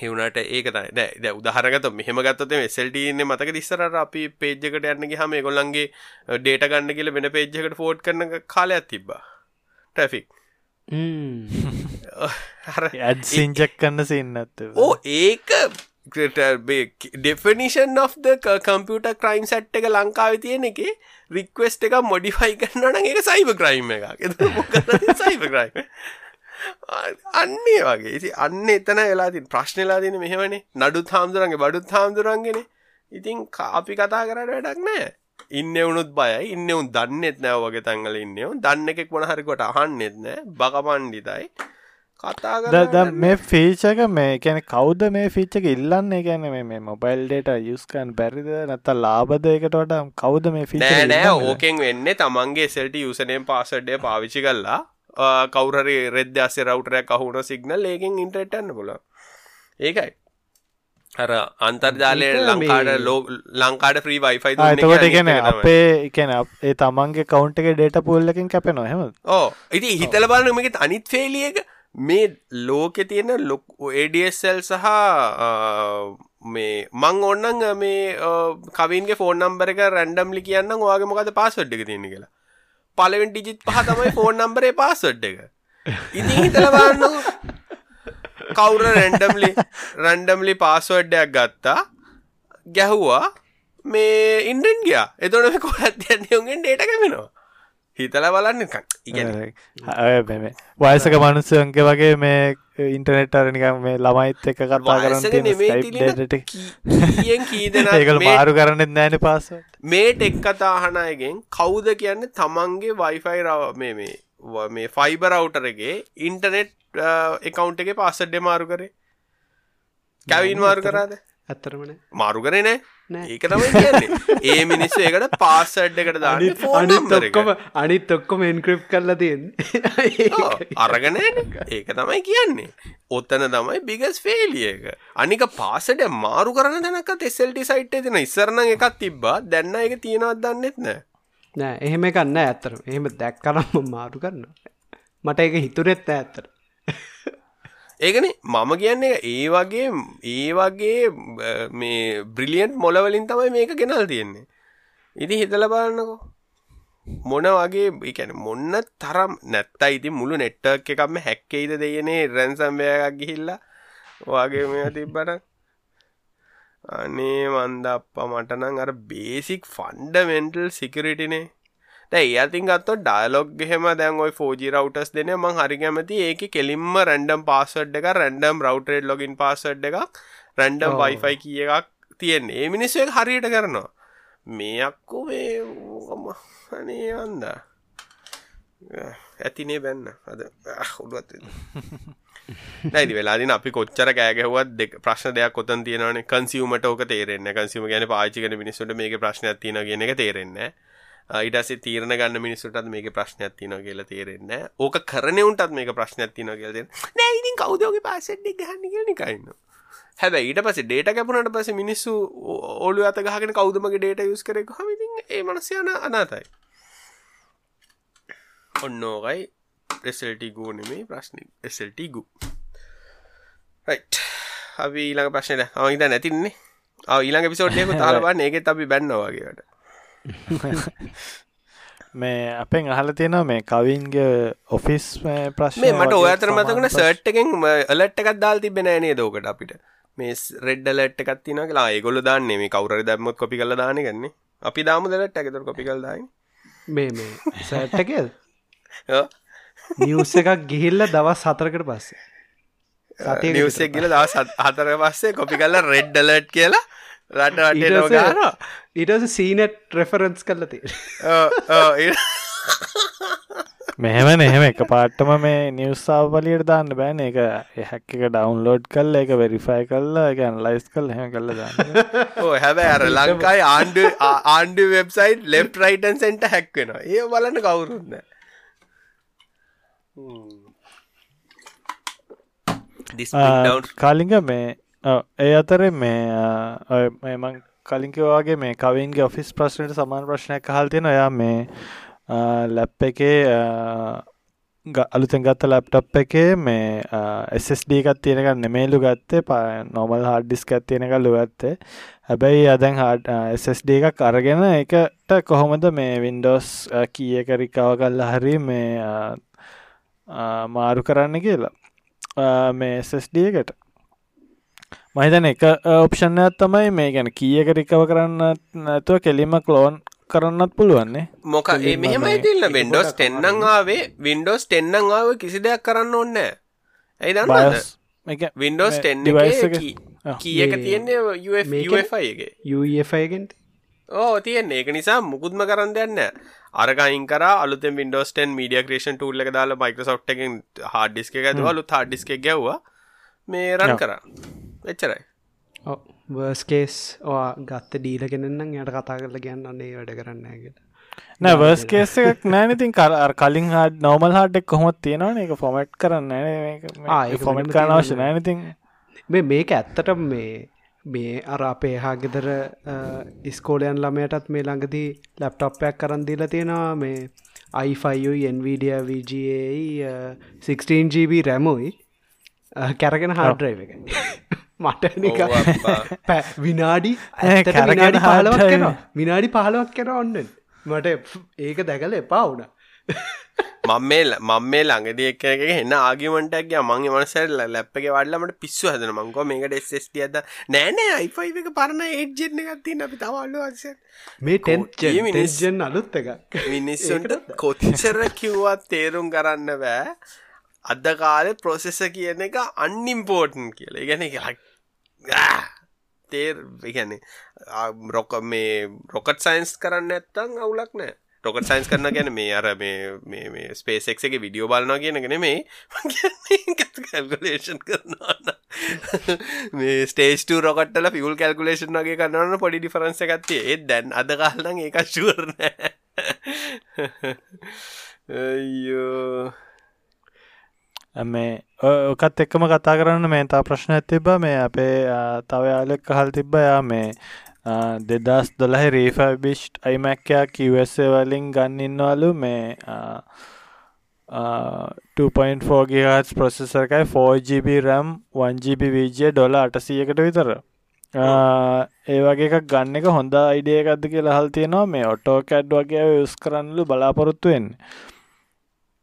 හෙවුණට ඒක තයි දැ උදහරගත මෙහම ගත්තත සෙල්ටන මතක දිස්සර අපි පේජ්ජකට යන්න හම ගොල්ලන්ගේ ඩේට ගන්න කියල වෙන පේජ්ජකට ෆෝට් කරන කාලයක් තිබ්බා. ට්‍රෆික් ඇඩ් සිංචක් කන්න සින්නත් ඕ ඒක definition of the computer crime set එක ලංකාව තියෙන එක රික්වස්ට එක මොඩිෆයි කරන්නන එක සයිබ ක්‍රයිම් එක සයිබ ක්‍රයිම් අන්නේ වගේ. ඉති අන්න එතන වෙලාතින් ප්‍රශ්නලා තින මෙහෙවනේ නඩුත් හාමුදුරන්ගේ බඩුත් හාමුදුරන්ගෙන. ඉතින් ක- අපි කතා කරට වැඩක් නෑ ඉන්න වුණුත් බයයි. ඉන්න උන් දන්නෙත් නෑ වගේ තැන්ගල ඉන්නව දන්න එකෙක් මොනහරිකොට අහන්නෙත් නෑ බකපණ්ඩිතයි. කතා මේ ෆීචක මේ කැන කවුද මේ ෆිච්චක ඉල්ලන්න? ගැන මේ මොබයිල් ඩේට යුස්කන් බැරිද? නැත්ත ලාබදයකට වට කවුද මේ ෆිච නෑ ඕකෙන් වෙන්න තමන්ගේ සෙල්ට යුසනයෙන් පාසඩ්ඩය පාවිච්චි කල්ලා කවුරරි රෙද්ද අස්සේ රවටරයක් අහුුණ සිගනල් ඒකින් ඉන්ට්‍රටන්න පුල ඒකයි. හර අන්තර්ජාලය මේ- ලෝ ලංකාඩ ්‍රී වයිෆයි එතකොට ගැන අපේ එකන ඒ තමන්ගේ කවුන්ට එක ඩේට පුල්ලකින් කැපෙන හෙම ඕ ඉති හිතල බලන මේක අනිත් ෆේලියක මේ ලෝකෙ තියෙන ලොක් ඒඩසල් සහ මේ මං ඔන්නන් මේ කවින්ගේ ෆෝන් නම්බර එක රැන්ඩම්ලි කියන්න ඔයාගේ මොකද පාසඩ් එක තියෙන කියලා. පලවෙන් ඩිජිත් පහ තමයි ෆෝන් නම්බරේ පාසඩ් එක. ඉති හිතල බලන්න. කවුර රැන්ඩම්ලි රැන්ඩම්ලි පාස්වඩ්ඩයක් ගත්තා ගැහුවා මේ ඉන්ඩෙන් ගියා. එතොට කොලත් යන්නයුගෙන් ඩේට කැමෙනවා. හිතල බලන්න ඉගැන. මෙ වයසක මනුස්සයන්ගේ වගේ මේ ඉන්ටනෙට් අරනිකම් මේ ළමයිත් එක කතා වයසක නෙමෙයි තිලින. කරන්න කීයෙන් කී දෙනා *laughs* ඒකල මේ- මාරු කරන්නෙත් නෑන පාස මේ ටෙක් කතාහනයගෙන් කවුද කියන්න තමන්ගේ වයිෆයි රව මේ මේ මේ ෆයිබර අවුටරගේ ඉන්ටනෙට් එකකවුන්් එක පාසඩ්ඩ මාරු කරේ. කැවින් මාරු කරාද? ඇත්තරමන මාරු කරේ නෑ. ඒක කියන්නේ. ඒ මිනිස්සු ඒකට නම්බර එක. ඔක්කොම අනිත් ඔක්කොම එන්ක්‍රප් කරලා තියෙන් අරගෙන ඒක තමයි කියන්නේ. ඔත්තන තමයි බිගස් ෆේලිය එක. අනික පාසට මාරු කරන දැනක තෙසල්ටි සයිට් තින ඉස්සරන එකක් තිබ්බා. දැන්න එක තියෙනවත් දන්නෙත් නෑ. නෑ එහෙම කන්න ඇත්තර එහෙම දැක් කරම්ම මාරු කරන්න මට එක හිතුරෙත් ඇත්තර ඒකන මම කියන්නේ ඒ වගේ ඒ වගේ අ, මේ බ්‍රිලියන්් මොලවලින් තමයි මේක ගෙනල් තියෙන්නේ. ඉදි හිතල බලන්නකෝ. මොන වගේ එකන මොන්න තරම් නැත්ත ඉති මුළු නෙට්ටක් එකක්ම හැක්කෙයිද දෙයනේ රැන්සම්බයගක් ගිහිල්ලා. වගේ මෙ තිබ්බට අනේ මන්ද අප මටනං අර බේසික් ෆන්ඩමෙන්ටල් සිකරිටිනේ දැයි අතින් ගත්ත ඩයිලොග් හෙම දැන් ඔයි ෆෝජි රවටස් දෙන මං හරි කැමති ඒක කෙලින්ම රැන්ඩම් පාසඩ් එක රැන්ඩම් රවටරේඩ් ලොගින් පාසඩ් එකක් ඔව්. වයිෆයි කිය එකක් තියෙන්නේ. ඒ මිනිස්සු එක හරියට කරනවා. මේ අක්කු මේ අනේ අන්ද ඇතිනේ බැන්න. අද උඩුවත් නැති වෙලාදින අපි කොච්චර කෑගැහුවත් දෙක ප්‍රශ්න දෙයක් කොතන් තියෙනවන. කන්සිවමට ඕක තේරෙන්න කන්සිම ගැන පාචිකන මිනිසුට මේක ප්‍රශ්නයක් තියන කියන එක තේරෙන්නේ ඉටසේ තීරණ ගන්න මිනිසුටත් මේක ප්‍රශ්නයක් තියන කියලා තේරෙන්න ඕක කරනවුන්ටත් මේක ප්‍රශ්නයක් තියන කියල නෑඉතින් කවදෝගේ පාසෙඩ්ඩි ගහන්න කියනිකයින්න හැබ ඊට පස ඩේට කැපුණට පස මිනිස්සු ඔලු අත ගහගෙන කවදමගේ ඩේට යුස් කරෙක් හමිති ඒ මනසයන අනාතයි. ඔන්නෝකයි එසල්ටි ගූ නෙමේ ප්‍රශ්න. එසල්ටි ගු. අපි ඊළඟ ප්‍රශ්නයට අවහිත නැතින්නේ අව ඊළඟ පිසෝඩ්යක තාලබන්න *laughs* ඒකෙත් අපි බැන්නවාගේට මේ අපෙන් අහල තියෙනවා මේ කවින්ගේ ඔෆිස් ප්‍රශ්න මේ මට ඔය අතර මතකන සර්ට් එකෙන් අලට් එකක් දාල් තිබෙන නේ දෝකට අපිට? මේ රෙඩ්ඩ ලට් එකක් තින කියලා. ඒගොල දාන්නේ. මේ කවර දැම්මත් කොපි කල දාන ගන්නේ අපි දාම දලට් ඇකතර කොපි කල් දායි මේ මේ සට්ටකල් *laughs* නිවස එකක් ගිහිල්ල දවස් හතරකට පස්සේ. නිවසෙක් ගිල දවස් හත්- හතර පස්සේ කොපි කල්ල රෙඩ් ඩලට් කියලා රට රටේ ගානවා ඊටස සීනට් රෙෆරන්ස් කරල තිය මෙහෙම එහෙම එක පාට්ටම මේ නිවස්සාාව පලියට දාන්න බෑන. එක හැක් එක ඩවන්ලෝඩ් කල් එක වෙරිෆයි කල්ලා එක ලයිස් කල් හෙම කල්ල දාන්න. ඕ හැබැ අර ලංකායි ආණ්ඩු ආණ්ඩු වෙබ්සයිට් ලෙප් රයිටන් සෙන්ට හැක්වෙනවා ඒ බලන්න කවුරුන්න කාලිග මේ ඒ අතරේ මේ ආ, ඔය මෙමං කලින්කවාගේ මේ කවින්ගේ ඔෆිස් ප්‍රශ්නයට සමාන ප්‍රශ්නයක් කහල් තියෙන ඔයා මේ ලැප් එකේ ආ, ග- අලුතෙන් ගත්ත ලැප්ටප් එකේ මේ SSD එකත් තියෙනක නෙමේලු ගත්තේ. නොමල් හාඩ්ඩිස්ක තියෙනකල්ලු ගත්තේ. හැබැයි අදැන් හඩ SSD එකක් අරගෙන එකට කොහොමද මේ වින්ඩෝස් කිය එක රිකාව කල්ල හරි මේ ආ, ආ, මාරු කරන්න කියලා. ආ, මේ SSD එකට. මහිතන එක ඔප්ෂණයක් තමයි මේ ගැන කියක රිකව කරන්න නැතුව කෙලිම කලෝන් කරන්නත් පුළුවන්නේ මොක ඒ කෙලින්ම මෙහෙමයි මේ තිල්න්න වෙන්ඩෝස් ටෙන්නං ආවේ. වින්ඩෝස් ටෙන්නං ආව කිසි දෙයක් කරන්න ඕන්න ඇයි බයස් වින්ඩෝස් මේ 10 device එක එක- කී- ආ. කී එක මේ- තියන්නේ UEFගෙන්ට ඕ තියන්නේ. ඒක නිසා මුකුත්ම කරන්න දෙන්න අරගයින් කර අලුත වින්ඩෝස්ටන් මීඩිය ක්‍රේෂන් ටූල්ල එක දාලා මයිකසෝට් එකෙන් හාඩිස්ක එක ඇතුවලු හාඩිස්ක ගැව්වා. මේ රන් කර එච්චරයි. වර්ස්කේස් ඕ ගත්ත ඩීලගෙනන්නම් යට කතා කරල කියන්න අන්නේ වැඩ කරන්නගට නෑ වර්ස් කේස එකක් නෑනතින් කර කලින් හා නෝමල් හාඩක් කොහොත් තියෙනවන? එක ෆොමට් කරන්න ෆොමට් කරන අවශ්‍ය තියෙනවා. නෑනතින් මේ මේක ඇත්තට මේ මේ අර අපේ හා ගෙදර ඉස්කෝලයන් ළමයටත් මේ ළඟදී ලැප්ටොප්පයක් කරන් දීලා තියෙනවා. මේ iFයි NVඩිය VGA 16GB රැමුයි කැරගෙන හාඩරයිව එක මට *laughs* විනාඩි විනාඩි පහලවක්. කෙනවා. විනාඩි පහලවක් කෙන ඔන්න. මට *laughs* ඒක දැකල එපා වුණ. *laughs* මම මේ මම මේ ළඟදී එක එක එන්න ආගිමටක් මගේ මනසර ලැප්පක වඩලමට පිස්සු හදන මංකෝ මේකට එස්ස්ට අද නෑනෑ අයිෆයි එක පරණ ඒජ්ජෙන්න එකත්තින්න අපි තවල්ලු අස මේ ටෙන්ජන් අලුත් එක මිනිස්සුන්ට කොච්චර කිව්වත් තේරුම් කරන්න බෑ. අද කාලෙ ප්‍රොසෙස කියන එක අන්නිම්පෝර්ටන් කියල. ගැන තේර් ගැන රොක මේ රොකට් සයින්ස් කරන්න ඇත්තං අවුලක් නෑ රොකට සයින්ස් කරන ගැන මේ අර මේ ස්පේසෙක් එක විඩියෝ බලනවා කියනගෙන මේ කල්කුලේෂන් කරනවා මේ ස්ටේස්ට රොකටල පිවල් කල්කුලේෂන් වගේ කරන්න පොඩි ඩිෆරන්ස එකත්තේ ඒත් දැන් අද කාලන ඒක ශුවරනෑ අයියෝ. මේ ඕකත් එක්කම කතා කරන්න මේ තා ප්‍රශ්න ඇතිබ මේ අපේ තව යාලෙක් කහල් තිබ්බ. යා මේ දෙදස් දොලහ රීෆබිෂ් අයිමැක්කයා කිවසේ වලින් ගන්නඉන්නවලු මේ 2.4 ගහස් ප්‍රොසෙසරකයි 4GB රම් 1GB වීජය ඩොල අටසියකට විතර. ඒ වගේ ගන්න එක හොඳ අයිඩියකක්ද කියලා හල් තියෙනවා. මේ ඔටෝ කැඩ් වගේ යස් කරන්නලු බලාපොරොත්තුවෙන්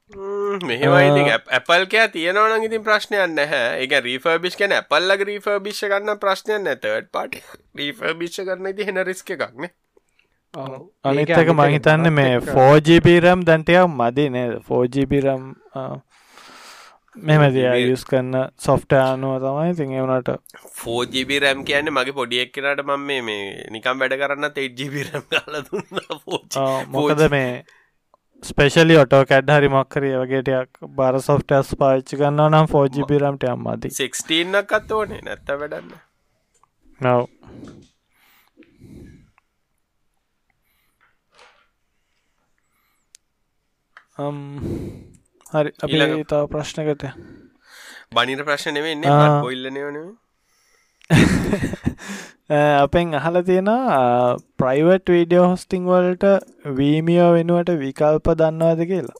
මෙහෙමයි ඇපල්කයා තියෙනවන ඉතින් ප්‍රශ්නයන් නැහැ. එක රීෆර්බිෂ් කන ඇපල්ලග රීෆර්බිෂ් ගන්න ප්‍රශ්නයන් නැතට පට රීෆර්බිෂ් කරන්න ති හෙන රිස්ක එකක්නේ අනිත් එක මහිතන්න මේ 4GB රම් දැන්ටයක් මදි නේද? 4GB රම් මෙමද යස් කරන්න සොෆ්ට අනුව තමයි තින් එවනට ෆෝජිබි රැම් කියන්න මගේ පොඩියක් කරට මම මේ මේ නිකම් වැඩ කරන්න තෙජ්ජිබි රම් කාල දුන්න මොකද මේ ස්පේෂලි ඔටෝ කැඩ් හරි මක්කරිය වගේටයක් බාර සොෆ්ටස් පාච්චි ගන්න නම් 4GB රම්ට අම්මදී 16ක් අත් ඕනේ නැත්ත වැඩන්න. නව හරි අපි තව ප්‍රශ්නකට. බනිර ප්‍රශ්න වෙන්න ආ. බොල්ලනවන *laughs* අපෙන් අහල තියෙන ප්‍රයිවට් වීඩියෝ හොස්ටිං වලට වීමියෝ වෙනුවට විකල්ප දන්නවාද කියලා?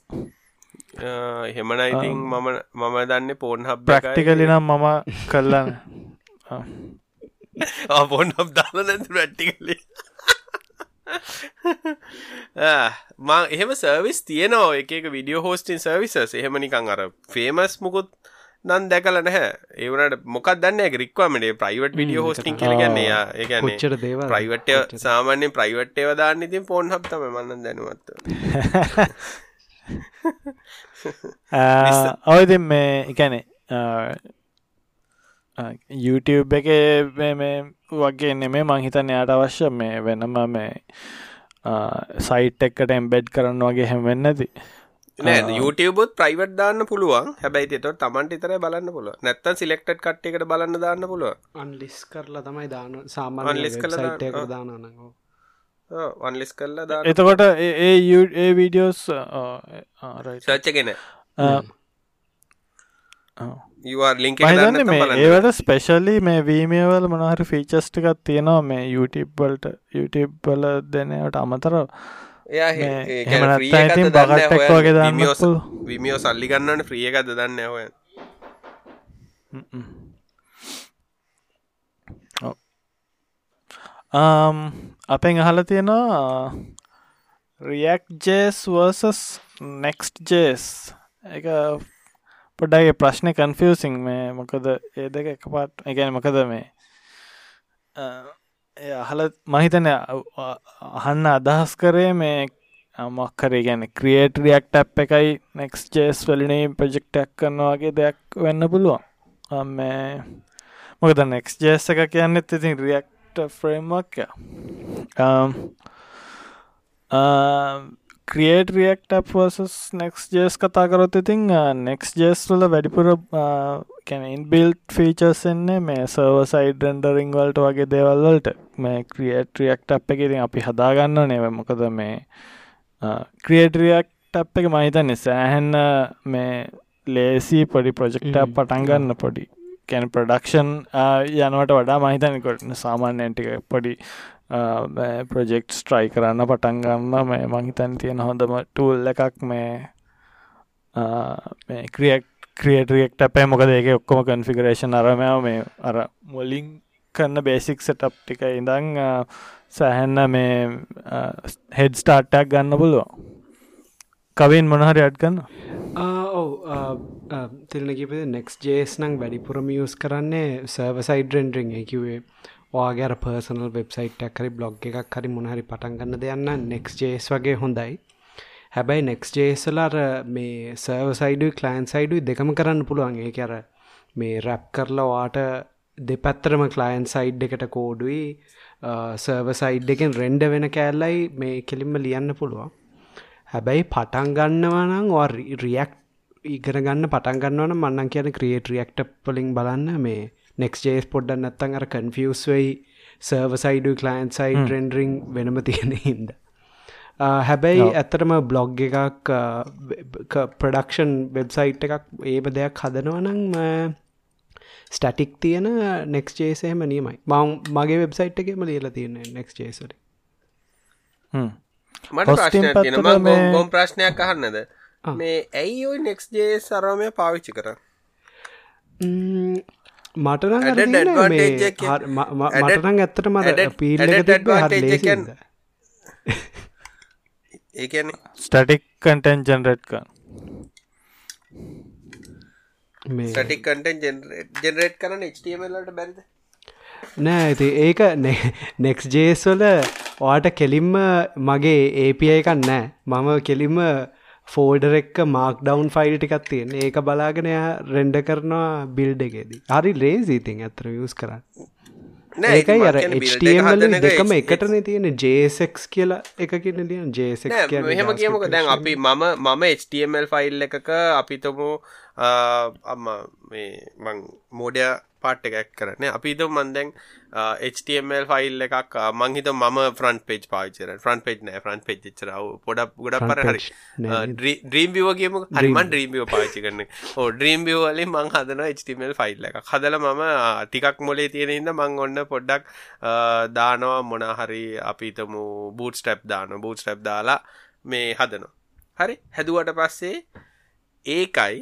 හෙමන ඉතින් මම මම දන්න පෝන් හබ් ප්‍රක්ටිකලි නම් මම කල්ලන්න පොන් හබ් දාල නැති ප්‍රට්ටිකලි මං එහෙම සර්විස් තියනෝ එක විඩියෝ හෝස්ටින් සර්විසස් එහෙම නිකං අර ෆේමස් මුකුත් නන් දැකල නැහැ. ඒවනට මොකක් දන්න ගරික්වාමට ප්‍රයිවට් විඩියෝ හෝස්ටිං කියලගන්නේ ඒගැන ප්‍රයිවට් සාමාන්‍ය ප්‍රයිවට් ඒව දාන්න ඉතින් පෝන් හබ්තම මන්න දැනුවත්ත ඔයද මේ එකැනෙ YouTube එක මේ වගේ නෙමේ මංහිතන යාට අවශ්‍ය මේ වෙනම මේ සයිට් එක්කට එම්බෙඩ් කරන්න වගේ හැමවෙන්න ඇති නෑ YouTubeුත් ප්‍රයිවට් දාන්න පුළුවන්. හැබැයි තොට තමන්ට ඉතර බලන්න පුළුව නැත්තන් සිලෙක්ට් කට්ට එකට බලන්න දාන්න පුළුව අන්ලිස් කරලා තමයි දාන කරලා දාන- සයිට්ක ආ. දානනකෝ වන්ලිස් කල්ලා දා එතකොට ඒ- වීඩියෝස් සච්චගෙන ඒවට ස්පෙශලි මේ වීමියවල මොනහරි ෆීචස්ටිකත් තියෙනවා මේ YouTube වලට. YouTube වල විමියෝ සල්ලි ගන්නවන ්‍රිය එකද දන්න ඔය අපෙන් අහල තියෙනවා රියක් ජේස් වර්සස් නෙක්ස්ට ජේස් එක පොඩ්ඩගේ ප්‍රශ්නය කන්ෆියසිං මේ. මොකද ඒ දෙක එක පාට් එකන මොකද මේ ඒ අහල මහිතන අහන්න අදහස් කරේ මේ මක්කරේ ගැන ක්‍රියේට රියක් ටැප් එකයි නෙක්ස් ජේස් වලිනේ ප්‍රජෙක්ටක් කරනවාගේ දෙයක් වෙන්න පුළුවන්. මේ මොකද නෙක්ස් ජේස එක කියන්නෙත් ඉතින් React framework um, um, create React පෝසස් නෙක්ස් ජේස් කතා කරොත් ඉතින් නෙක්ස් ජේස් වල වැඩිපුර කැනයින් බිල්් ෆීචර්ස් එන්නේ මේ සර්ව සයිඩ් රෙන්ඩරිං වලට වගේ දේවල්වලට මේ ක්‍රියේට රියක්ට අප් එක ඉතින් අපි හදාගන්න නේ මොකද මේ ක්‍රියේට රියක්ට අප් එක මහිතන්නේ සෑහෙන්න මේ ලේසි පොඩි ප්‍රොජෙක්ට පටන්ගන්න පොඩි. කැන ප්‍රඩක්ෂන් යනවට වඩා මහිතනකොට සාමාන්‍යන්ටික පොඩි ප්‍රජෙක්් ස්ට්‍රයි කරන්න පටන්ගන්න මේ මහිතන් තියෙන හොඳම ටූල් එකක් මේ ක්‍රියක් ක්‍රියටරියෙක්ට අපේ මොකද ඒක ඔක්කොම කන්ෆිගරේෂන් අරමයාව මේ අර මුලින් කරන්න බේසික් සටප් ටික ඉඳං සැහැන්න මේ හෙඩ් ස්ටාර්ට්ටක් ගන්න පුළුවන්. කවින් මොනහරි අඩ් ගන්න ඔව. තිරන කිපේ නෙක්ස් ජේස් නං වැඩිපුරම යස් කරන්නේ සර්වසයිඩ් රෙන්ඩරිං එකවේ වාගේ පර්සනල් වෙබ්සයිට් ඇකරි බ්ලොග් එකක් හරි මොනහරි පටන්ගන්න දෙයන්න නෙක්ස් ජේස් වගේ හොඳයි. හැබැයි නෙක්ස් ජේසලර මේ සර්වසයිඩු කලයින් සයිඩු දෙකම කරන්න පුළුවන්. ඒ අර මේ රැප් කරලා වාට දෙපැත්තරම කලයින් සයිඩ් එකට කෝඩුයි සර්වසයිඩ් එකෙන් රෙන්ඩ වෙන කෑල්ලයි මේ කෙලින්ම ලියන්න පුළුවන්. හැබැයි පටන් ගන්නවනං රියක් ඉගෙන ගන්න පටන් ගන්නවන මන්නන් කියන ක්‍රියේට රියක්ට පලින් බලන්න මේ නෙක්ස් ජේස් පොඩ්ඩ නැත්තන් අර කන්ෆියස් වෙයි සර්වසයිඩු කලයින් සයිඩ් රෙන්ඩරිං වෙනම තියෙන හින්ද. *laughs* හැබැයි ඇත්තටම බ්ලොග් එකක් ප්‍රඩක්ෂන් වෙබ්සයිට් එකක් ඒම දෙයක් හදනවනං ස්ටටික් තියෙන නෙක්ස් ජේසේම නියමයි. මං මගේ වෙබ්සයිට් එකම ලියලා තියෙන ප්‍රශ්නයක් තියෙන ගොම් ප්‍රශ්නයක් අහන්නද? මේ ඇයි ඔයි නෙක්ස් ජේ සරමය පාවිච්චි කර මටන මටනං ඇත්තට මට පීල් ඒන ස්ටටික් කටන් ජනරට්ක ස්ටික් කටන් ජෙනරේට් කරන ටමලට බැරිද? නෑ ඇති ඒක නෙක්ස් ජේස්වල වාට කෙලින්ම මගේ ඒපිය එකක් නෑ. මම කෙලින්ම ෆෝඩර එක්ක මාක් ඩවන් ෆයිල් ටිකක් තියෙන. ඒක බලාගෙන රෙන්ඩ කරනවා බිල්ඩ එකෙදී. හරි ලේසිීතින් ඇතර යස් කරන්න. ඒකයි අර දෙකම එකටන තියෙන ජේසෙක්ස් කියලා එකකින්න ලියන් ජේසෙක් මෙහම කියමක. දැන් අපි මම මම HTML ෆයිල් එකක අපිතමු අම්ම මේ මං මෝඩය පාට් එකක් කරන අපිත මන්දැන් HTML ෆයිල් එකක් මංහිත මම ෆ්‍රන්් පේජ් පාචර ෆ්‍රන්් පේජ් නෑ ෆ්‍රන්් පේජ් චරව පොඩක් ගොඩ පර හරි කියම හරිමන් බිව පාචි කරන ඕ වලින් මං හදන HTML ෆයිල් එක හදල මම ටිකක් මොලේ තියෙන ඉන්න මං ඔන්න පොඩ්ඩක් දානවා මොනහරි අපිතමු බූට් ස්ටප් දාන බූට් ස්ටප් දාලා මේ හදනවා. හරි හැදුවට පස්සේ ඒකයි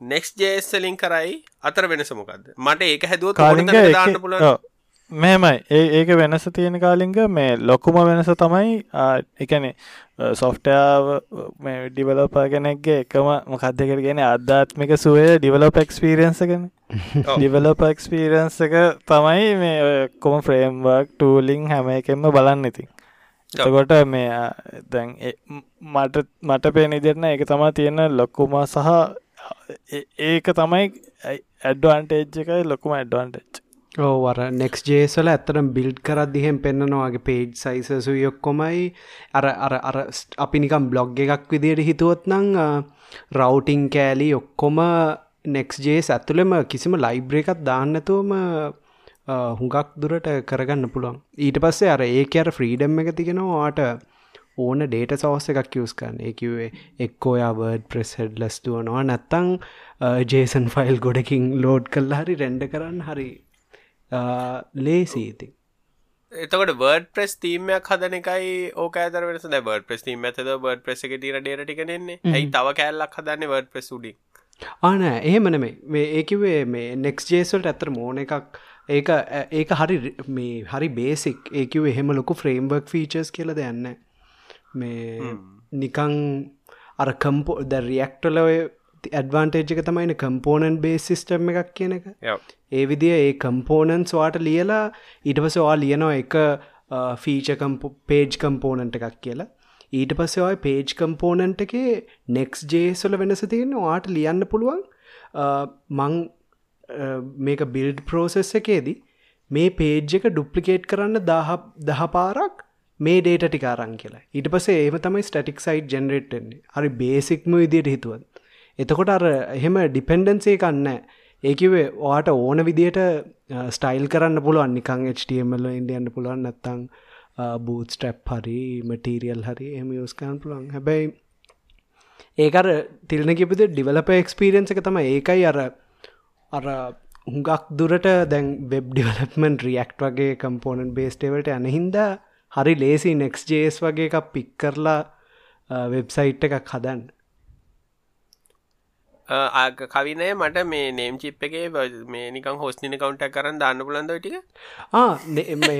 නෙක්ස් ජේස්සලින් කරයි අතර වෙනස මොකක්ද මට ඒක හැදුව දාන්න පුල මෙමයි ඒ ඒක වෙනස තියෙන කාලිංග මේ ලොකුම වෙනස තමයි එකනේ සොෆ්ටයාව මේ ඩිවලප කෙනෙක්ගේ එකම මොකක්දකට ගෙන අධ්‍යාත්මික සුවේ ඩිවලප එක්ස්පිරියන්සගෙන ඩිවලප එක්ස්පිරියන්ස එක තමයි මේ කොම ෆ්‍රේම්වක් ටූලිං හැම එකෙන්ම බලන්න ඉතින්. එතකොට මේ දැන් මට මට පේන ඉදිරන එක තමා තියෙන ලොක්කුම සහ ඒක තමයි ඇඩ්වන්ටේජ් එකයි ලොකුම ඇඩ්වන්ටේජ් ඕවර නෙක්ස් ජේසල ඇතරම් බිල්ඩ් කරත් දිහෙම පෙන්න්නනවාගේ පේජ් සයිසසු යොක්කොමයි අර අර අර අපි නිකම් බ්ලොග් එකක් විදියට හිතුවොත් නං රවටිං කෑලි ඔක්කොම නෙක්ස් ජේස් ඇතුළෙම කිසිම ලයිබ්‍ර එකත් දාන්නතුවම හුඟක් දුරට කරගන්න පුළුවන්. ඊට පස්සේ අර ඒක අර ෆ්‍රීඩම් එක තිගෙනවාට ඕන ඩේට සවස්ස එකක් කිවස් කරන්න. එකවේ එක්කෝයා වර්ඩ් ප්‍රෙස් හෙඩ් ලස්ටුවනවා නැත්තං ජේසන් ෆයිල් ගොඩකින් ලෝඩ් කල්ලා හරි රෙන්ඩ කරන්න හරි ලේසීති එතකට බර්ඩ ප්‍රෙස් තීමයක් හදන එකයි ඕක ඇතර වෙනස. බර්ඩ ප්‍රෙස් තීම ඇතද බර්ඩ ප්‍රෙස් එක ටීර ඩේරටිකනෙන්නේ ඇයි තව කෑල්ලක් හදන්න බර්ඩ ප්‍රෙස් ුඩි ආන එහෙමන මේ ඒකිවේ මේ නෙක්ස් ජේසල්ට ඇතර මෝන එකක්. ඒක ඒක හරි මේ හරි බේසික් ඒකිව එහෙම ලොකු ෆ්‍රේම්බර්ක් ෆීචර්ස් කියලද යන්න මේ නිකං අර කම්පෝ ද රියක්ටල ඇඩ්වාන්ටේජ් එක තමයින කම්පෝනන් බේ සිිස්ටම් එකක් කියන එක. ඒ විදිිය ඒ කම්පෝනන්ස් වාට ලියලා ඊට පසවා ලියනවා එක ෆීච පේජ් කම්පෝනන්ට එකක් කියලා. ඊට පස්සවයි පේජ් කම්පෝනන්ට එකේ නෙක්ස් ජේසොල වෙනස තියෙන වාට ලියන්න පුළුවන් මං මේක බිල්ඩ් ප්‍රෝසෙස් එකේදී මේ පේජ් එක ඩුප්ලිකේට් කරන්න දහ පාරක් මේ ඩේට ටිකාරං කියලා. ඉට පසේ ඒම තමයි ස්ටටික් සයිට් ජෙනරේට්න්නේ හරි බේසික්ම විදියට හිතුවත්. එතකොට අර එහෙම ඩිපෙන්ඩන්සේ කන්න ඒකිවේ ඔයාට ඕන විදියට ස්ටයිල් කරන්න පුළුවන්. නිකං HTML ඉන්ඩියන්න පුළුවන්. නැත්තං බූත් ස්ටප් හරි මටීරියල් හරි එම යස්කන් පුළුවන්. හැබැයි ඒකර තිල්න කිපිද ඩිවලප එක්ස්පිරියන්ස එක තම ඒකයි අර අර හුඟක් දුරට දැන් වෙබ් ඩිවලපමෙන්ට රියක්් වගේ කම්පෝනන් බේස්ටේවට යන හින්ද හරි ලේසි නෙක්ස් ජේස් වගේ එකක් පික් කරලා වෙබ්සයිට් එකක් හදන්න. කවිනය මට මේ නේම් චිප් එකේ මේ නිකං හොස්නින කවුන්ට කරන්න දාන්න පුලන්ද ටික?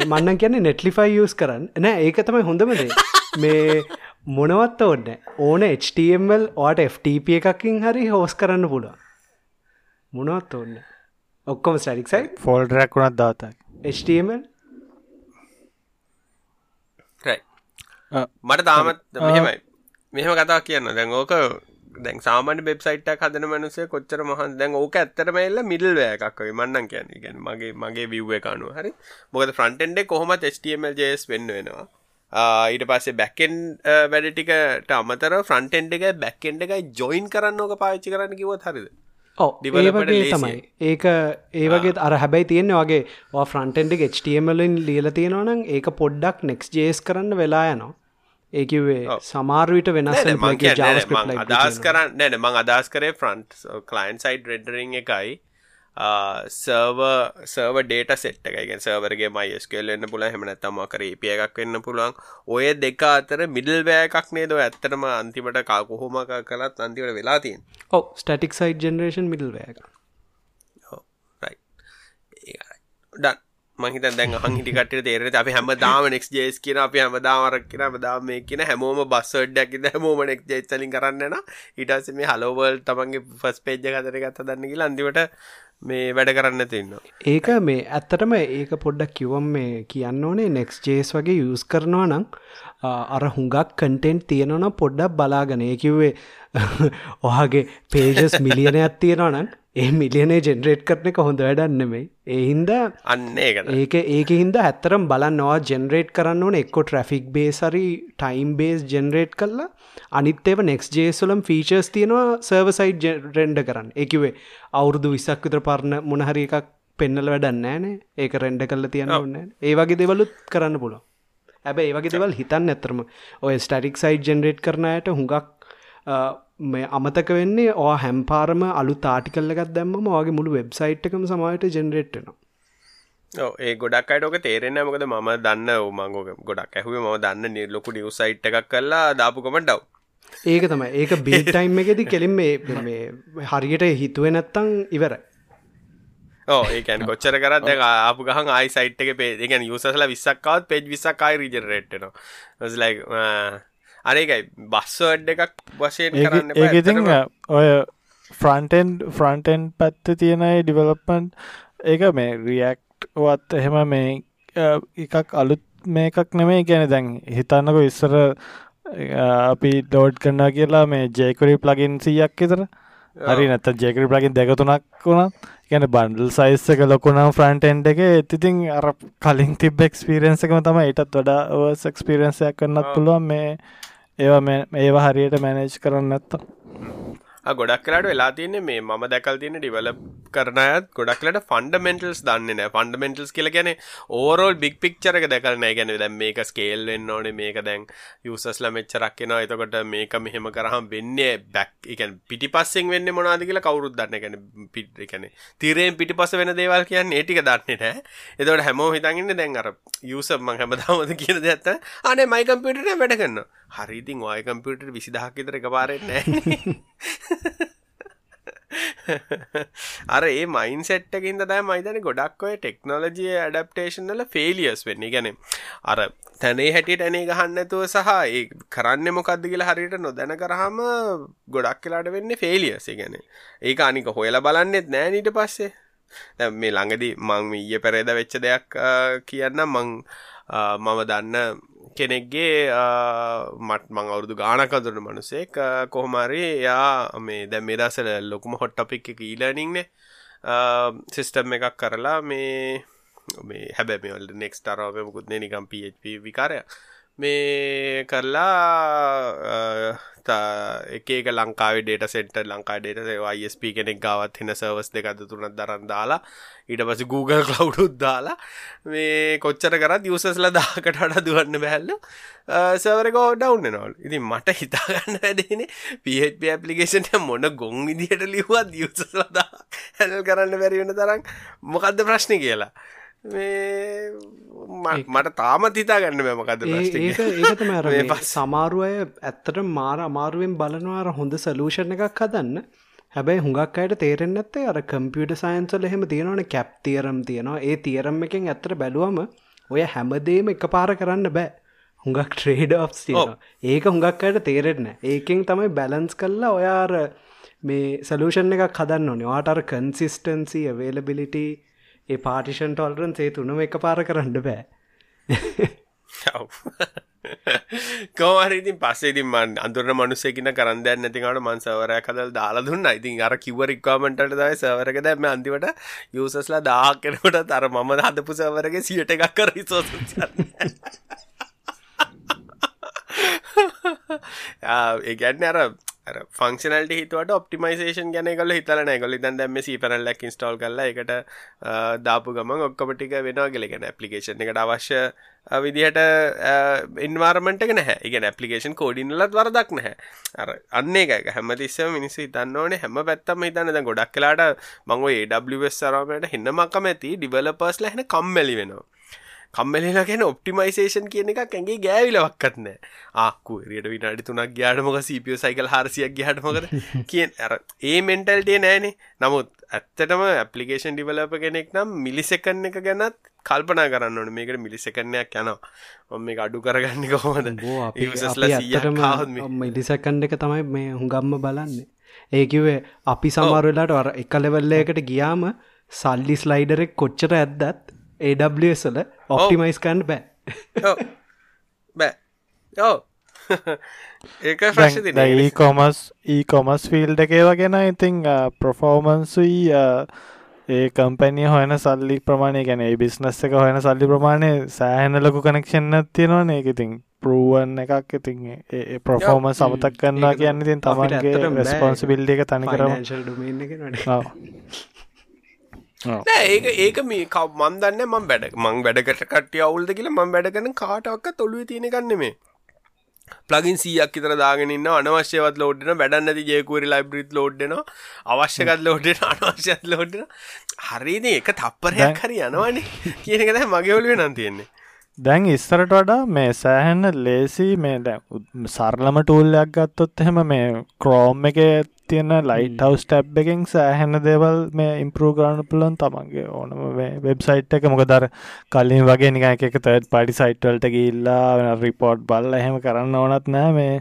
මන්න කියන්නේ නෙට්ලිෆයි යස් කරන්න. නෑ ඒක තමයි හොඳමදේ මේ මොනවත් ඕන්න ඕන HTML ඕට FTP එකකින් හරි හෝස් කරන්න පුළුව මොනවත් ඕන්න ඔක්කොම සැරික්සයි ෆෝල් රැක් වුණත් දාතක් HTML මට තාමත් මෙහෙමයි. මෙහෙම කතා කියන්න. දැන් ඕක දැන් සාමාන්‍ය වෙබ්සයිට්ක් හදන මනුසය කොච්චර මහන් දැන් ඕක ඇත්තටම එල්ල මිඩල් එකක්කයි මන්නන් කියන ගැන මගේ මගේ විව්ව එකනු හරි? මොකද ෆ්‍රන්ටෙන්ඩ කොහොමත් HTMLජස් වෙන්න වෙනවා. ඊට පස්සේ බැකෙන් වැඩටිකට අමතර ෆ්‍රන්ටෙන්ඩ එක බැක්කෙන්ඩ එකයි ජොයින් කරන්න ඕක පාච්චි කරන්න කිවත් හරිද ඒවගේ තමයි. ඒක ඒවගේ අර හැබැයි තියෙන වගේ ෆ්‍රන්ටෙන්ඩ HTMLින් ලියල තියෙනවනම් ඒක පොඩ්ඩක් නෙක්ස් ජේස් කරන්න වෙලා යනවා. ඒකිවේ සමාර්විට වෙනස් අදස් කරන්න නැන මං අදස් කරේ ෆ්‍රන්ට් කලයින් සයිඩ් රෙඩරිං එකයි සර්ව සර්ව ඩේට සෙට් එකයි සර්වරගේ මයිස්කල් වෙන්න පුල හෙමනැත්තම කර පිය එකක් වෙන්න පුළුවන්. ඔය දෙක අතර මිඩල් බෑකක් නේද ඇත්තටම අන්තිමට කාකුහොම කලත් අන්තිවට වෙලා තියෙන් ඕ ස්ටටික් සයිඩ් ජනරේෂන් මිඩල් වෑක ඩන් මහිත දැන් හහිටිකට තේරෙන අපි හැම දාම නෙක් ජේස් කියන අපි හැම දාමරක් කියෙන දාම මේ කියන හැමෝම බස්සඩ්ඩක් හැමෝම නෙක් ජේතලින් කරන්නන ඉටස මේ හලෝවල් තමන්ගේ ෆස් පේජ්ජ කතර ගත්ත දන්නගේ ලන්දිවට මේ වැඩ කරන්න තින්න ඒක මේ ඇත්තටම ඒක පොඩ්ඩක් කිවම් මේ කියන්න ඕනේ නෙක්ස් ජේස් වගේ යස් කරනවා නම් අර හුඟක් කන්ටෙන්ට් තියෙනවන පොඩ්ඩක් බලාගන. ඒ කිව්වේ *laughs* ඔහගේ පේජස් *laughs* මිලියනයක් තියෙනවා නම් ඒ මිලියනේ ජෙනරේට් කරන එක හොඳ වැඩන්නෙමයි ඒ හින්ද අන්න ඒක ඒක හින්ද ඇත්තරම් බලන්නවා ජෙනරේට් කරන්න ඕන එක්කො ට්‍රෆික් බේසරි ටයිම් බේස් ජෙනරේට් කරලා අනිත්තේව නෙක්ස් ජේසුලම් ෆීචර්ස් තියෙනවා සර්වසයිට් රෙන්ඩ කරන්න. එකවේ අවුරුදු විසක් විතර පරණ මොනහරි එකක් පෙන්නල වැඩන්නෑනේ ඒක රෙන්ඩ කල්ල තියන්න ඕන්න ඒ වගේ දෙවලුත් කරන්න පුලො ඇබ ඒවගේ දෙවල් හිතන්න ඇතරම ඔය ස්ටටික් සයිට් ජෙනරේට් කරනයට හුඟක් මේ අමතක වෙන්නේ ඕ හැම්පාරම අලු තාටිකල්ලගත් දැම්ම වගේ මුළු වෙබ්සයිට් එකම සමයට ජෙනරේට්න ඒ ගොඩක් අයිටෝක තේරෙන මොකද ම දන්න මංගෝක ගොඩක් ඇහුවේ ම දන්න නිර්ලොකු නිවසයිට් එකක් කල්ලා දාපුකමට ඩව් ඒක තමයි. ඒක බිල්ටයිම් එකෙද කෙලින් මේ හරියට හිතුව නැත්තං ඉවරයි ඒකැන් කොච්චර කරත් දැ ආපු ගහන් ආයි සයිට් එක පේ එකන් යුසල විස්සක්කාවත් පෙජ් විසක්කායි රිජරේට්නවා ලයි අරේකයි බස්සවඩ් එකක් වශයෙන් කරන්න ඒඉතින් ඔය ෆ්‍රන්ටෙන් ෆ්‍රන්ටෙන් පැත්ත තියෙනයි ඩිවලප්මන්් ඒක මේ රියක්ට් වත් එහෙම මේ එකක් අලුත් මේකක් නෙමේ ගැන දැන් හිතන්නක ඉස්සර අපි ඩෝඩ් කරනා කියලා මේ ජේකරි ප්ලගින් සියක් එතර හරි නැත ජේකරි ප්ලගින් දෙකතුනක් වුණත් ගැන බන්ඩල් සයිස්සක ලොකුනම් ෆ්‍රන්ටෙන්ඩ් එක එතිතින් අර කලින් තිබ එක්ස්පිරෙන්න්සකම තම ඒටත් වඩා සක්ස්පිරෙන්න්සයක් කරන්නත් පුළුවන්. මේ ඒවා ඒවා හරියට මැනේජ් කරන්න නැත්තා ගොඩක් කලට වෙලා තියන්නේ මේ ම දැකල් තියන ඩිවලප් කරනයත් ගොඩක්ලට ෆන්ඩමෙන්ටල්ස් දන්න ෆන්ඩමෙන්ටල්ස් කියල ගැන ඕරෝල් බික් පික්චරක දැකල්නෑ ගැන දැන් මේක ස්කේල් වෙන්න ඕන මේක දැන් යුසස්ල මෙච්චරක්ෙන එතකොට මේක මෙහෙම කරහම් වෙන්නේ බැක් එකන් පිටි පස්සෙන් වෙන්න මොනාද කියලා කවරුත් දන්න ගැන පිට එකන තිරයෙන් පිටි පස වෙන දේවල් කියන්න ඒටික දන්නේ නෑ එතවට හැමෝ හිතන්ගන්න දැන් අර යුසම හැමදාමද *laughs* කියන ඇත්ත අනේ මයි කම්පියටට වැඩ කරන්න හරිතින් වාය කම්පියටර් විසිදහක් විතර එක පාරෙන්නේ *laughs* අර ඒ මයින් සෙට්ටකින්ද දෑ මයිතන ගොඩක් ඔය ටෙක්නෝලජිය ඇඩප්ටේෂන්ල ෆේලියස් වෙන්නේ. ගැන අර තැනේ හැටියට ඇනේ ගහන්නතුව සහ ඒ කරන්න මොකක්ද කියලා හරියට නොදැන කරහම ගොඩක් කියලාට වෙන්න ෆේලියස ගැන ඒක අනික හොයල බලන්නෙත් නෑනීට පස්සේ. මේ ළඟදි මං ඊය පෙරේද වෙච්ච දෙයක් කියන්න මං මම දන්න කෙනෙක්ගේ මට මං අවුරදු ගානකදුරන මනුසෙක් කොහොමරි එයා මේ දැ මේ දසල ලොකුම හොට්ටපික් එක ඊලනිින්නේ සිිස්ටම් එකක් කරලා මේ මේ හැබැ මේවල් නෙක්ස් ටරාවමකුත්නේ නිකම් පප විකාරය මේ කරලා එක ලංකාව data centre Lanka data ISP කෙනෙක් ගවත් හින සවස් දෙකද තුනත් දරන් දාලා ඊට පස Google *laughs* කලව්ඩුත් දාලා මේ කොච්චර කරත් යුසස්ල දාකටට දුවන්න බැල්ල සවරකෝ ඩවන්න නොල් ඉතින් මට හිතාගන්න වැඩෙන පහP පපලිකේෂන්ට මොන ගොන් විදිහට ලිවත් යුසස්ලදා හැල් කරන්න බැරිවෙන තරම් මොකක්ද ප්‍රශ්න කියලා. මට තාමත් හිතා ගන්න බැමකද අර සමාරුවය ඇත්තට මාර අමාරුවෙන් බලනවාර හොඳ සලූෂණ එකක් හදන්න. හැබැයි හුඟක් අයට තේරෙන් ඇත්තේ අර කම්පියට සයින්සල් එහෙම තියෙනවන කැප් තියරම් තියෙනවා. ඒ තියරම් එකෙන් ඇත්තට බැලුවම ඔය හැමදේම එක පාර කරන්න බෑ. හුඟක් ට්‍රේඩ ඔ්ස් ඒක හුඟක් අයට තේරෙන්න ඒකෙන් තමයි බැලන්ස් කල්ලා ඔයාර මේ සලූෂන් එකක් හදන්න ඕනේ. වාටර් කන්සිස්ටන්සි අවේලබිලිටි ඒ පාටිෂන් ටොල්රන් සේ තුනම එක පාර කරන්න බෑ. කෝවරඉතින් පස්සේතින් මන් අඳුරන මනුසෙකින කරන්න දැන්න නැතිකට මන් සවරය කදල් දාලා දුන්න. ඉතින් අර කිව රික්කාමටට දයි සවරක දැම අන්තිවට යසස්ලා දාක් කෙනකොට තර මම හදපු සවරගේ සියට එකක් කර සෝස ඒගැන්න අර ෆංක්ෂනල්ට හිතුවට ඔප්ටිමයිසේෂන් ගැන කල හිතලන ගොලි තන් දැම පරල්ලක් ඉස්ටෝල් කරලා එකට දාපු ගමන් ඔක්කොපටික වෙනවා ගෙලගෙන ඇපලිකේෂන් එකට අවශ්‍ය විදිහට ඉන්වාර්මට නැහැ. එක ඇපලිකේෂන් කෝඩිනලත් වරදක් නැහැ. අර අන්න එක හැමතිස්සම මිනිස්සු හිතන්න ඕනේ. හැම පැත්තම හිතන්න. ද ගොඩක් කලාට මංගෝ ඒWස් සරමට හින්නමක්කම ඇති ඩිවලපර්ස්ල හැන කම්මැලි වෙනවා. කම්මලලා ගැන ඔප්ටිමයිසේෂන් කියන එකක් ඇගේ ගෑවිලවක්කත්න ආක්කු රට විනාඩි තුනක් ගයාටමක සපිය සයිකල් හරසියක් ගහටමකද *laughs* කියෙන් අර ඒ මෙන්ටල්ටේ නෑනේ. නමුත් ඇත්තටම ඇපලිකේෂන් ඩිවලප කෙනෙක් නම් මිලිසෙකන්න එක ගැනත් කල්පනා කරන්න ඕන. මේකට මිලිසෙකන්නයක් යනවා. ඔම මේ අඩු කරගන්න කොහොමද? මිලිසකන්ඩ එක තමයි මේ හුඟම්ම බලන්නේ. ඒකිවේ අපි සමරුලාට වර එක ලෙවල්ලයකට ගියාම සල්ලි ස්ලයිඩරෙක් කොච්චර ඇද්දත් ඒවල ඔප්ටිමයිස්කන්ඩ බෑ. බෑ. ඕ ඒක ඒ කොමස් ඒ කොමස් ෆිල්ඩ එකේව ගෙන ඉතිං ප්‍රෆෝමන්සුයි ඒ කම්පැනිය හොයන සල්ලි ප්‍රමාණය ගැන බිස්නස් එක හොයන සල්ලි ප්‍රමාණය සෑහන ලොකු කනෙක්ෂන්න තියෙනවා ඒක ඉතින් පරුවන් එකක්. ඉතින් ඒ ප්‍රෆෝම සමතක් කන්නවා කියන්න ඉතින් තමන්ගේ රෙස්පොන්සිබිල්ඩ එක තනි කරම ඒක ඒක මේ කව මන්දන්න මං වැඩ මං වැඩකට කටිය අවුල්ද කියලා මං වැඩකන කාටක්ක තොළුව තියෙනගන්න මේ ප්ලගින් සියක් තර දාගෙනන්න අනවශ්‍යවත් ලෝඩ්න වැඩන්නති ජයකුවරි ලයිබ්‍රිත් ලෝඩ්න අවශ්‍යකත් ලෝඩ්න අනවශ්‍යත් ලෝඩ්න හරිද එක තප්පරයක් හරි යනවානේ. කියනකද මගේවලුව නම් තියෙන්නේ. දැන් ඉස්සරට වඩා මේ සෑහෙන්න ලේසි මේ දැ සරලම ටූල්ලයක් ගත්තොත් එහෙම මේ ක්‍රෝම් එක තියෙන ලයිට් හවස් ටැබ් එකෙන් සෑහෙන දේවල් මේ ඉම්පරූ කරන්න පුලන් තමන්ගේ ඕනම වෙබ්සයිට් එක. මොක දර කලින් වගේ නික එක තර්ඩ් පඩි සයිට්වල්ට ගිල්ලා රිපෝට් බල්ල එහෙම කරන්න ඕනත් නෑ. මේ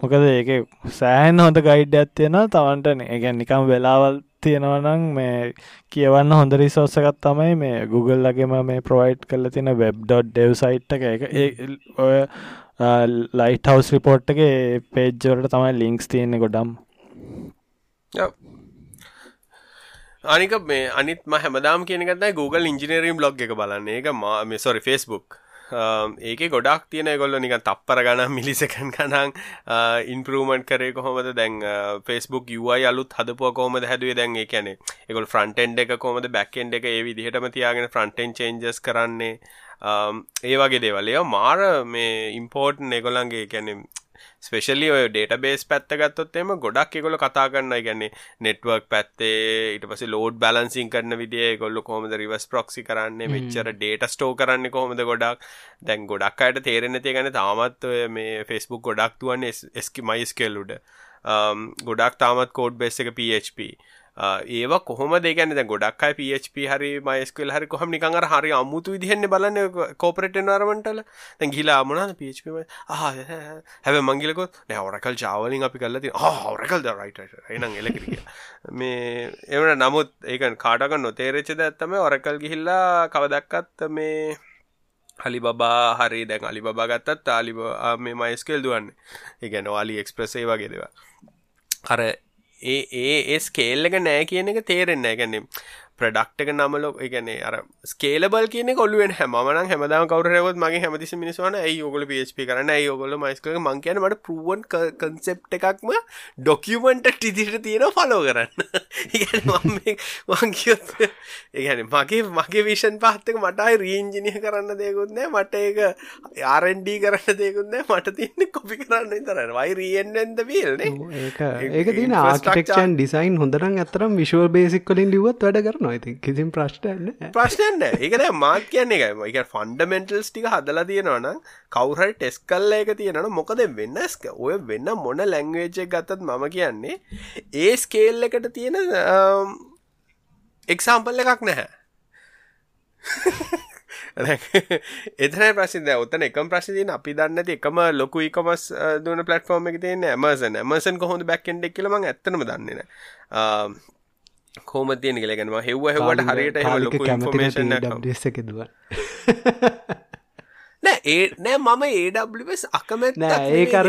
මොකද ඒක සෑහන් හොඳ ගයිඩ් ඇත්තියෙන තමන්ට. ඒගැන් නිකම් වෙලාවල් තියෙනවනං මේ කියවන්න හොඳ රිසෝසකත් තමයි මේ Google ලගේම මේ ප්‍රොවයිට් කල තින වෙබ්.ඩෙව් සයිට් එක. එක ඔය ලයිට හවස් රිපෝට් එක පේජ්ජවලට තමයි ලිංක්ස් තියෙන්නේ ගොඩම් අනික මේ අනිත්ම හැමදාම් කියනකත් Google ඉංජිනරීම් බ්ලොග් එක බලන්න. එක මා මේ සොරි ෆෙස්බුක් ඒක ගොඩක් තියෙන ගොල්ල නික තප්පර ගනම් මිලිසකන් කනං ඉන්පරමන්ට් කරේ කොහොමද? දැන් ෆෙස්බුක් යුයි අලුත් හදපුව කොහොමද හැදුවේ? දැන් ඒ කියනේ එකගොල් ෆ්‍රන්ටෙන්් එක කොමද බැක්ෙන්් එක ඒ විදිහටම තියාගෙන ෆ්‍රන්ටෙන් චේන්ජස් කරන්නේ. ඒ වගේ දේවලය මාර මේ ඉම්පෝර්ට් එගොලන්ගේ කැනෙ ස්පෙශලි ඔය ඩේට බේස් පැත්ත ගත්තොත් එම ගොඩක් එකොල කතා කරන්න ගැන්නේ නෙට්වර්ක් පැත්තේ ඉට පස ලෝඩ් බලන්සින් කරන විදිේ ගොල්ල කොමද රිවස් ප්‍රොක්සි කරන්න? මෙච්චර ඩේට ස්ටෝ කරන්න කොහොමද ගොඩක්? දැන් ගොඩක් අයට තේරෙන තිය ගැන තාමත් මේ ෆෙස්බුක් ගොඩක් තුවන් එස්කි මයිස්කෙල්ලුඩ ගොඩක් තාමත් කෝඩ් බෙස් එක PHP ඒව කොහොම දෙගැන ගොඩක් පHP හරි මයිස්කල් හරි කොහම නිකඟ හරි අමුතු විදිහෙන්න බලන්න කෝපරටෙන් අරමටල තැ ගිලා අමනාද පHP හැබ මංගිලකොත් නැවරකල් ජාවලින් අපි කල්ලති හවරකල් දරයිට එනම් එලකිරිය මේ එවන නමුත් ඒක කාටක නොතේරෙච්චද ඇත්තම ඔරකල් ගිහිල්ලා කවදක්කත් මේ හලි බා හරි දැන් අලි බා ගත්තත් අලි මේ මයිස්කෙල් දුවන්න. එකගැන අලි එක්ස්ප්‍රසේ වගේ දෙවා හර ඒ ඒ ඒ ස්කේල් එක නෑ කියන එක තේරෙන්න ගැන්නේ ප්‍රඩක්් එක නමලෝ එකනේ අර ස්කේලබල් කියන කොල්ුවෙන් හැමන හැමදාම කවරයවත් මගේ හැමතිසි මිනිස්වන ඇයි ඔගොල පප කරන ඇයි ඔගොල මයිස්ක මං කියන මට පුුවන් කන්සෙප් එකක්ම ඩොකියමෙන්ට ටිදිට තියෙන ෆලෝ කරන්න. *laughs* මංකියොත් *laughs* ඒගැන මගේ මගේ විෂන් පහත්තක මටයි රීංජිනිය කරන්න දෙකුත්නෑ මට ඒක ආරන්ඩී කරන්න දෙකුත්නෑ මට තියන්න කොපි කරන්න තරන්න වයි රියෙන්ෙන්ද බිල්නේ ඒක ඒක තින ආර්ටික්ෂන් ඩිසයින් හොඳරන් ඇතරම් විශුවල් බේසික් කලින් ලිවත් වැඩ කරන තියෙනවා. ඉතින් කිසිම් ප්‍රශ්ටන්න ප්‍රශ්නන්න ඒකන මාත් කියන්න එක එක ෆන්ඩමෙන්ටල්ස් ටික හදලා තියෙනවන කවුහල් ටෙස් කල්ල එක තියෙනන මොකද වෙන්නස්ක ඔය වෙන්න මොන ලැංවේජක් ගත්තත් මම කියන්නේ ඒ ස්කේල් එකට තියෙන um, එක්සාම්පල් එකක් නැහැ. *laughs* එතන ප්‍රසිද ඔතන එකම ප්‍රසිතින අපි දන්න එකම ලොකු ඉකමස් දුන පලටෆෝර්ම එක තියන ඇමසන් ඇමසන් කොහොඳ බැක්කෙන්ඩ එක්ලම ඇත්තනම දන්නන කෝම තියෙන කියලගෙනම හෙව්ව හෙවට හරියට ලොකු ඉන්ෆර්මේෂන් එකදුව නෑ ඒ නෑ මම ඒස් අකමැත් ඒකර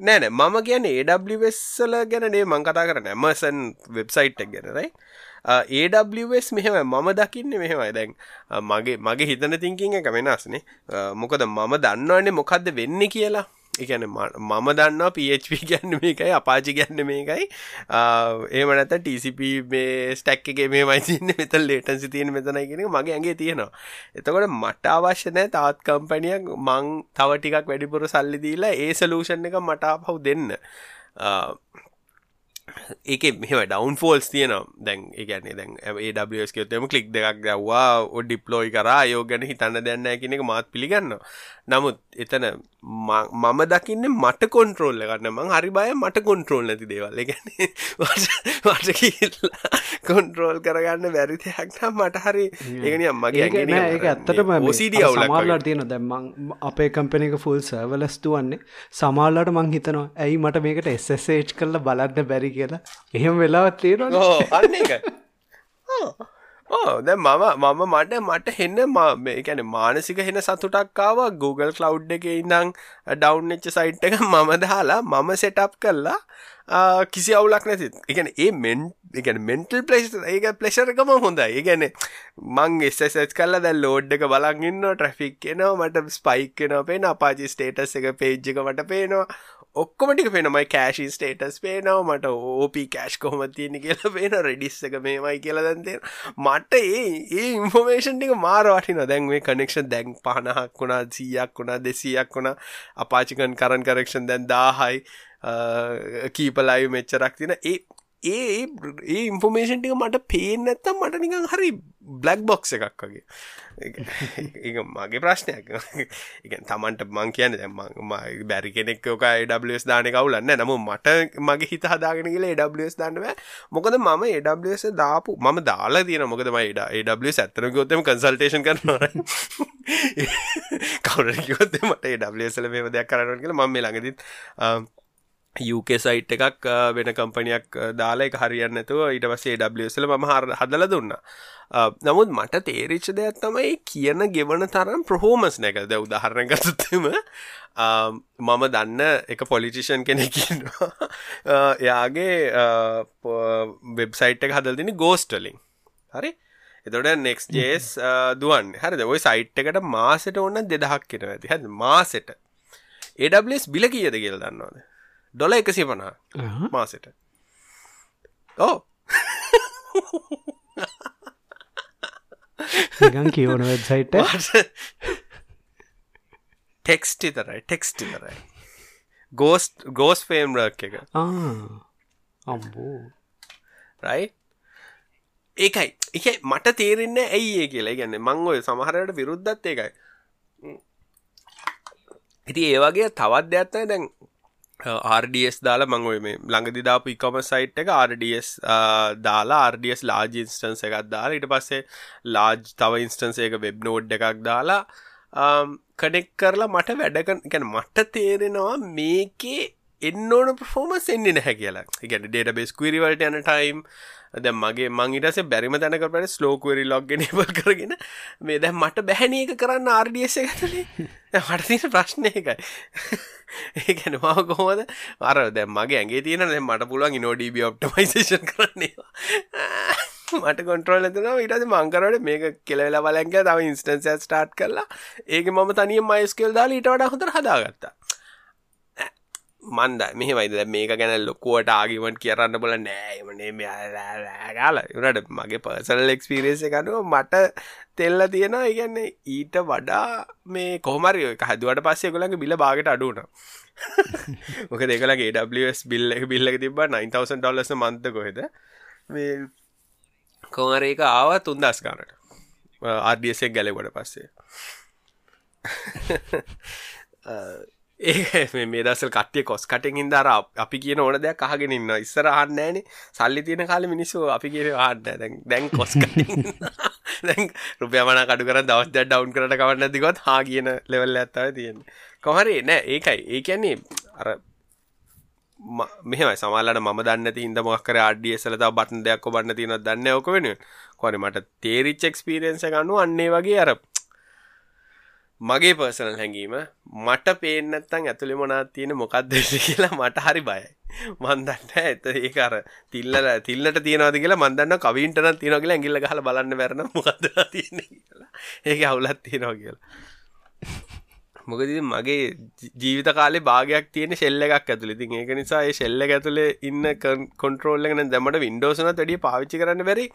නෑන මම කියන ඒවස්සල ගැනේ මං කතා කරන ඇමසන් වෙබ්සයිට් එක් ගැනරයි ඒවස් මෙහෙම මම දකින්න මෙහෙමයි. දැන් මගේ මගේ හිතන තිංකින් එක වෙනස්නේ මොකද මම දන්නවන්නේ මොකක්ද වෙන්න කියලා එකන මම දන්නවා පHP ගැන්න *laughs* මේකයි අපාචි ගැන්න මේකයි. ඒමනත TCP මේ ස්ටැක් එක මේ මයිසින්න මෙත ලේටන්සි තියෙන මෙතනයි කියෙන මගේ ඇගේ තියෙනවා. එතකොට මට අවශ්‍ය නෑ තාත් කම්පනියක් මං තව ටිකක් වැඩිපුර සල්ලි දීලා ඒ සලූෂන් එක මට පව් දෙන්න. ඒක මෙම ඩවන් ෆෝල්ස් තියනවා. දැන් ඒගැන්නේ දැන් ඒස් කියතම කලික් දෙකක් දවවා ඩිප්ලෝයි කරා යෝ ගැන හිතන්න දෙන්න කියන එක මාත් පිළිගන්න නමුත් එතන මම දකින්න මට කොන්ට්‍රෝල්ල ගන්න මං හරි බය මට කොන්ට්‍රෝල් නැති දේවල්. ගැන වට කියලා කොන්ට්‍රෝල් කරගන්න බැරිතයක්නම් මට හරි ඒගනිය මගේ ඒක ඇත්තටම සිඩිය සමාල්ලට තියෙන දැම්මං අපේ කම්පනක ෆුල් සර්වලස්තු වන්නේ සමාල්ලට මං හිතනවා ඇයි මට මේකට එස්සේච් කරල බලන්න බැරි කියලා. එහෙම වෙලාවත් තියෙනවා අන්න එක ඕ දැ මම මම මට මට හෙන්න මේකැන මානසික හෙන සතුටක්කාව Google කලව් එක ඉඳං ඩවන්් සයිට් එක මම දාලා මම සෙටප් කරලා කිසි අවුලක් නැති. එකන ඒ මෙන් එකන මෙන්ටල් පලේස් ඒක පලෙෂරකම හොඳ ඒගැන මං එස්සෙස් කල්ල දැ ලෝඩ් එක බලගන්න ට්‍රෆික් එනවා මට ස්පයික් කෙන පේන අපාචි ස්ටේටස් එක පේජ් එක මට පේනවා ඔක්කොමටික පෙනමයි කෑශි ස්ටේටස් පේනවා මට ඕපී කෑශ් කොහොම තියෙන කියලා පේන රෙඩිස් එක මේමයි කියලා දැන්තේ මට ඒ ඒ ඉන්ෆෝමේෂන් ටික මාරවාටින දැන් මේ කනෙක්ෂන් දැන් පහනහක් වුණා සීයක් වුණා දෙසීයක් වුණා. අපාචිකන් කරන් කරක්ෂන් දැන් දාහයි. කීපලයි මෙච්චරක් තින ඒ ඒ ඒ ඉන්ෆෝමේෂන් ටික මට පේෙන් නැත්තම් මට නිකං හරි බ්ලක් බොක්ස එකක් වගේ. ඒ මගේ ප්‍රශ්නයක්. එක තමන්ට මං කියන ම බැරි කෙනෙක් ෝක ඩස් දාන කවුලන්න නම මට මගේ හිත හදාගෙන කියලා ඩස් දන්නව මොකද මම ඒඩස් දාපු මම දාලා තියෙන මොකද මයිඩ ඒඩස් ඇත්තන ගොත්තම කන්සල්ටේෂන් කරනර කවරකොත් මට ඩස්ල මේම දෙයක් කරන්න කියලා මම ළඟදිත් UK සයිට් එකක් uh, වෙන කම්පනයක් uh, දාලා එක හරියන්න නැතුව ඊට පස්සේ WSල මම හදල දුන්න. Uh, නමුත් මට තේරිච්ච දෙයක් තමයි කියන ගෙවන තරම් ප්‍රහෝමස් නැකල් ද උදාහරණ ගතත්තම මම දන්න එක පොලිටිෂන් කෙනෙකින්වා *laughs* එයාගේ වෙබ්සයිට් එක හදල් දෙන ගෝස්ටලින් හරි? එතොට නෙක්ස් ජේස් දුවන් හරිද? ඔයි සයිට් එකට මාසට ඔන්න දෙදහක් කෙන ඇති. හ මාසට. ඒඩස් බිල කියද කියල දන්නවාද? ඩොල එකසි පනා මාසට. ඕ ගන් කියවන වෙබ්සයිට ටෙක්ස්ටි තරයි ටෙක්ස්ටි තරයි ගෝස් ගෝස් ෆේම් රක් එක. අම්බෝ. රයි ඒකයි. එක මට තේරෙන්න ඇයි ඒ කියලා. ගැන්න මං ඔය සමහරයට විරුද්ධත් ඒකයි. ඉති ඒවගේ තවත් දෙයක්ත්තයි දැන් ආර්ඩස් දාලා මංගොය මේ ළඟදි දාපු ඉකොම සයිට් එක ආර්ඩස් දාලා ආර්ඩස් ලාජ ඉන්ස්ටන්ස එකක් දාලා ඉට පස්සේ ලාජ් තව ඉන්ස්ටන්ස එක වෙබ් නෝඩ් එකක් දාලා කනෙක් කරලා මට වැඩකන් ගැන මට තේරෙනවා මේකේ එන්න ඕන ප්‍රෆෝමස් එන්නේ නැහැ කියලා. ගැට ඩේට බෙස් කවිරිවලට යන ටයිම් දැ මගේ මංගේටස බැරිම තැනකට ස්ලෝකවරි ලොග්ගෙන බල් කරගෙන මේ දැ මට බැහැන එක කරන්න ආර්ඩියස ඇතුලේ. හටතින ප්‍රශ්නය එකයි ඒකැන මාව කොහොමද? අර දැ මගේ ඇගේ තියෙන මට පුළුවන් නෝඩීබ ඔප්ටමයිසේෂන් කරන්නවා මට කොන්ට්‍රෝල් ඇතිනවා ඉටද මංකරට මේක කෙලවෙලා බලැන්ක තව ඉන්ස්ටන්ස ස්ටාර්ට් කරලා. ඒක මම තනිය මයිස්කල් දාලා ඊට වඩා හොඳර හදාගත්තා. මන්ද. මෙහමයිද? මේක ගැන ලොකුවට ආගිමට කියරන්න බොල නෑමනේ මෙයාල ඉනට මගේ පර්සල් එක්ස්පිරේස එකනුව මට තෙල්ල තියෙන ඉගන්නේ ඊට වඩා මේ කොහමරි හදුවට පස්සේ කොළඟ බිල බාගට අඩුන මොක දෙකලගේ ඩස් බිල්ල බිල්ල තිබ 9000 ඩොලස මන්ත කොහෙද? මේ කොමර එක ආව තුන්දස් ගානට. ආඩියසෙක් ගැලකොට පස්සේ *laughs* *laughs* ඒ මේ දසල් කටේ කොස් කටෙන් ඉදර අපි කියන ඕන දෙයක් අහගෙන ඉන්න ඉස්සර හන්නෑන සල්ලි තියෙන කාල මිනිස්සු අපි කිය ආන්න දැන් කොස් *laughs* දැන් රුපියමන කඩු කර දවස් ඩවන්් කරට කවන්න දිගොත් හා කියන ලෙවල් ඇත්තාව තියෙන කොහරේ නෑ ඒකයි. ඒ කියන්නේ අර මෙහම සමල්ලට ම දන්න තින්ද මොක්කර අඩියසලත බටන් දෙයක් බන්න තින දන්න ඕක වෙන කොන මට තේරිච් එක්ස්පිරෙන්න්ස ගන්නු අන්නේ වගේ අර මගේ පර්සනල් හැඟීම මට පේනත්තන් ඇතුළි මොනාත් තියෙන මොකක්දේශ කියලා මට හරි බයයි. මන්දන්න ඇත ඒකර තිල්ල තිල්ලට තියෙනවාද කියලා මන්දන්න කවින්ටන තියන කියලා ඇගිල්ල හල බලන්න වැරන මොකද තියෙන කියලා. ඒක අවුලත් තියෙනවා කියලා. මොකද මගේ ජීවිත කාලේ භාගයක් තියෙන ශෙල්ල එකක් ඇතුළ ඉතින් ඒක නිසා ඒ ශෙල්ල ඇතුළේ ඉන්න කොන්ට්‍රෝල්ලගෙන දැමට වින්ඩෝසන තඩිය පාවිච්චි කරන්න බැරි.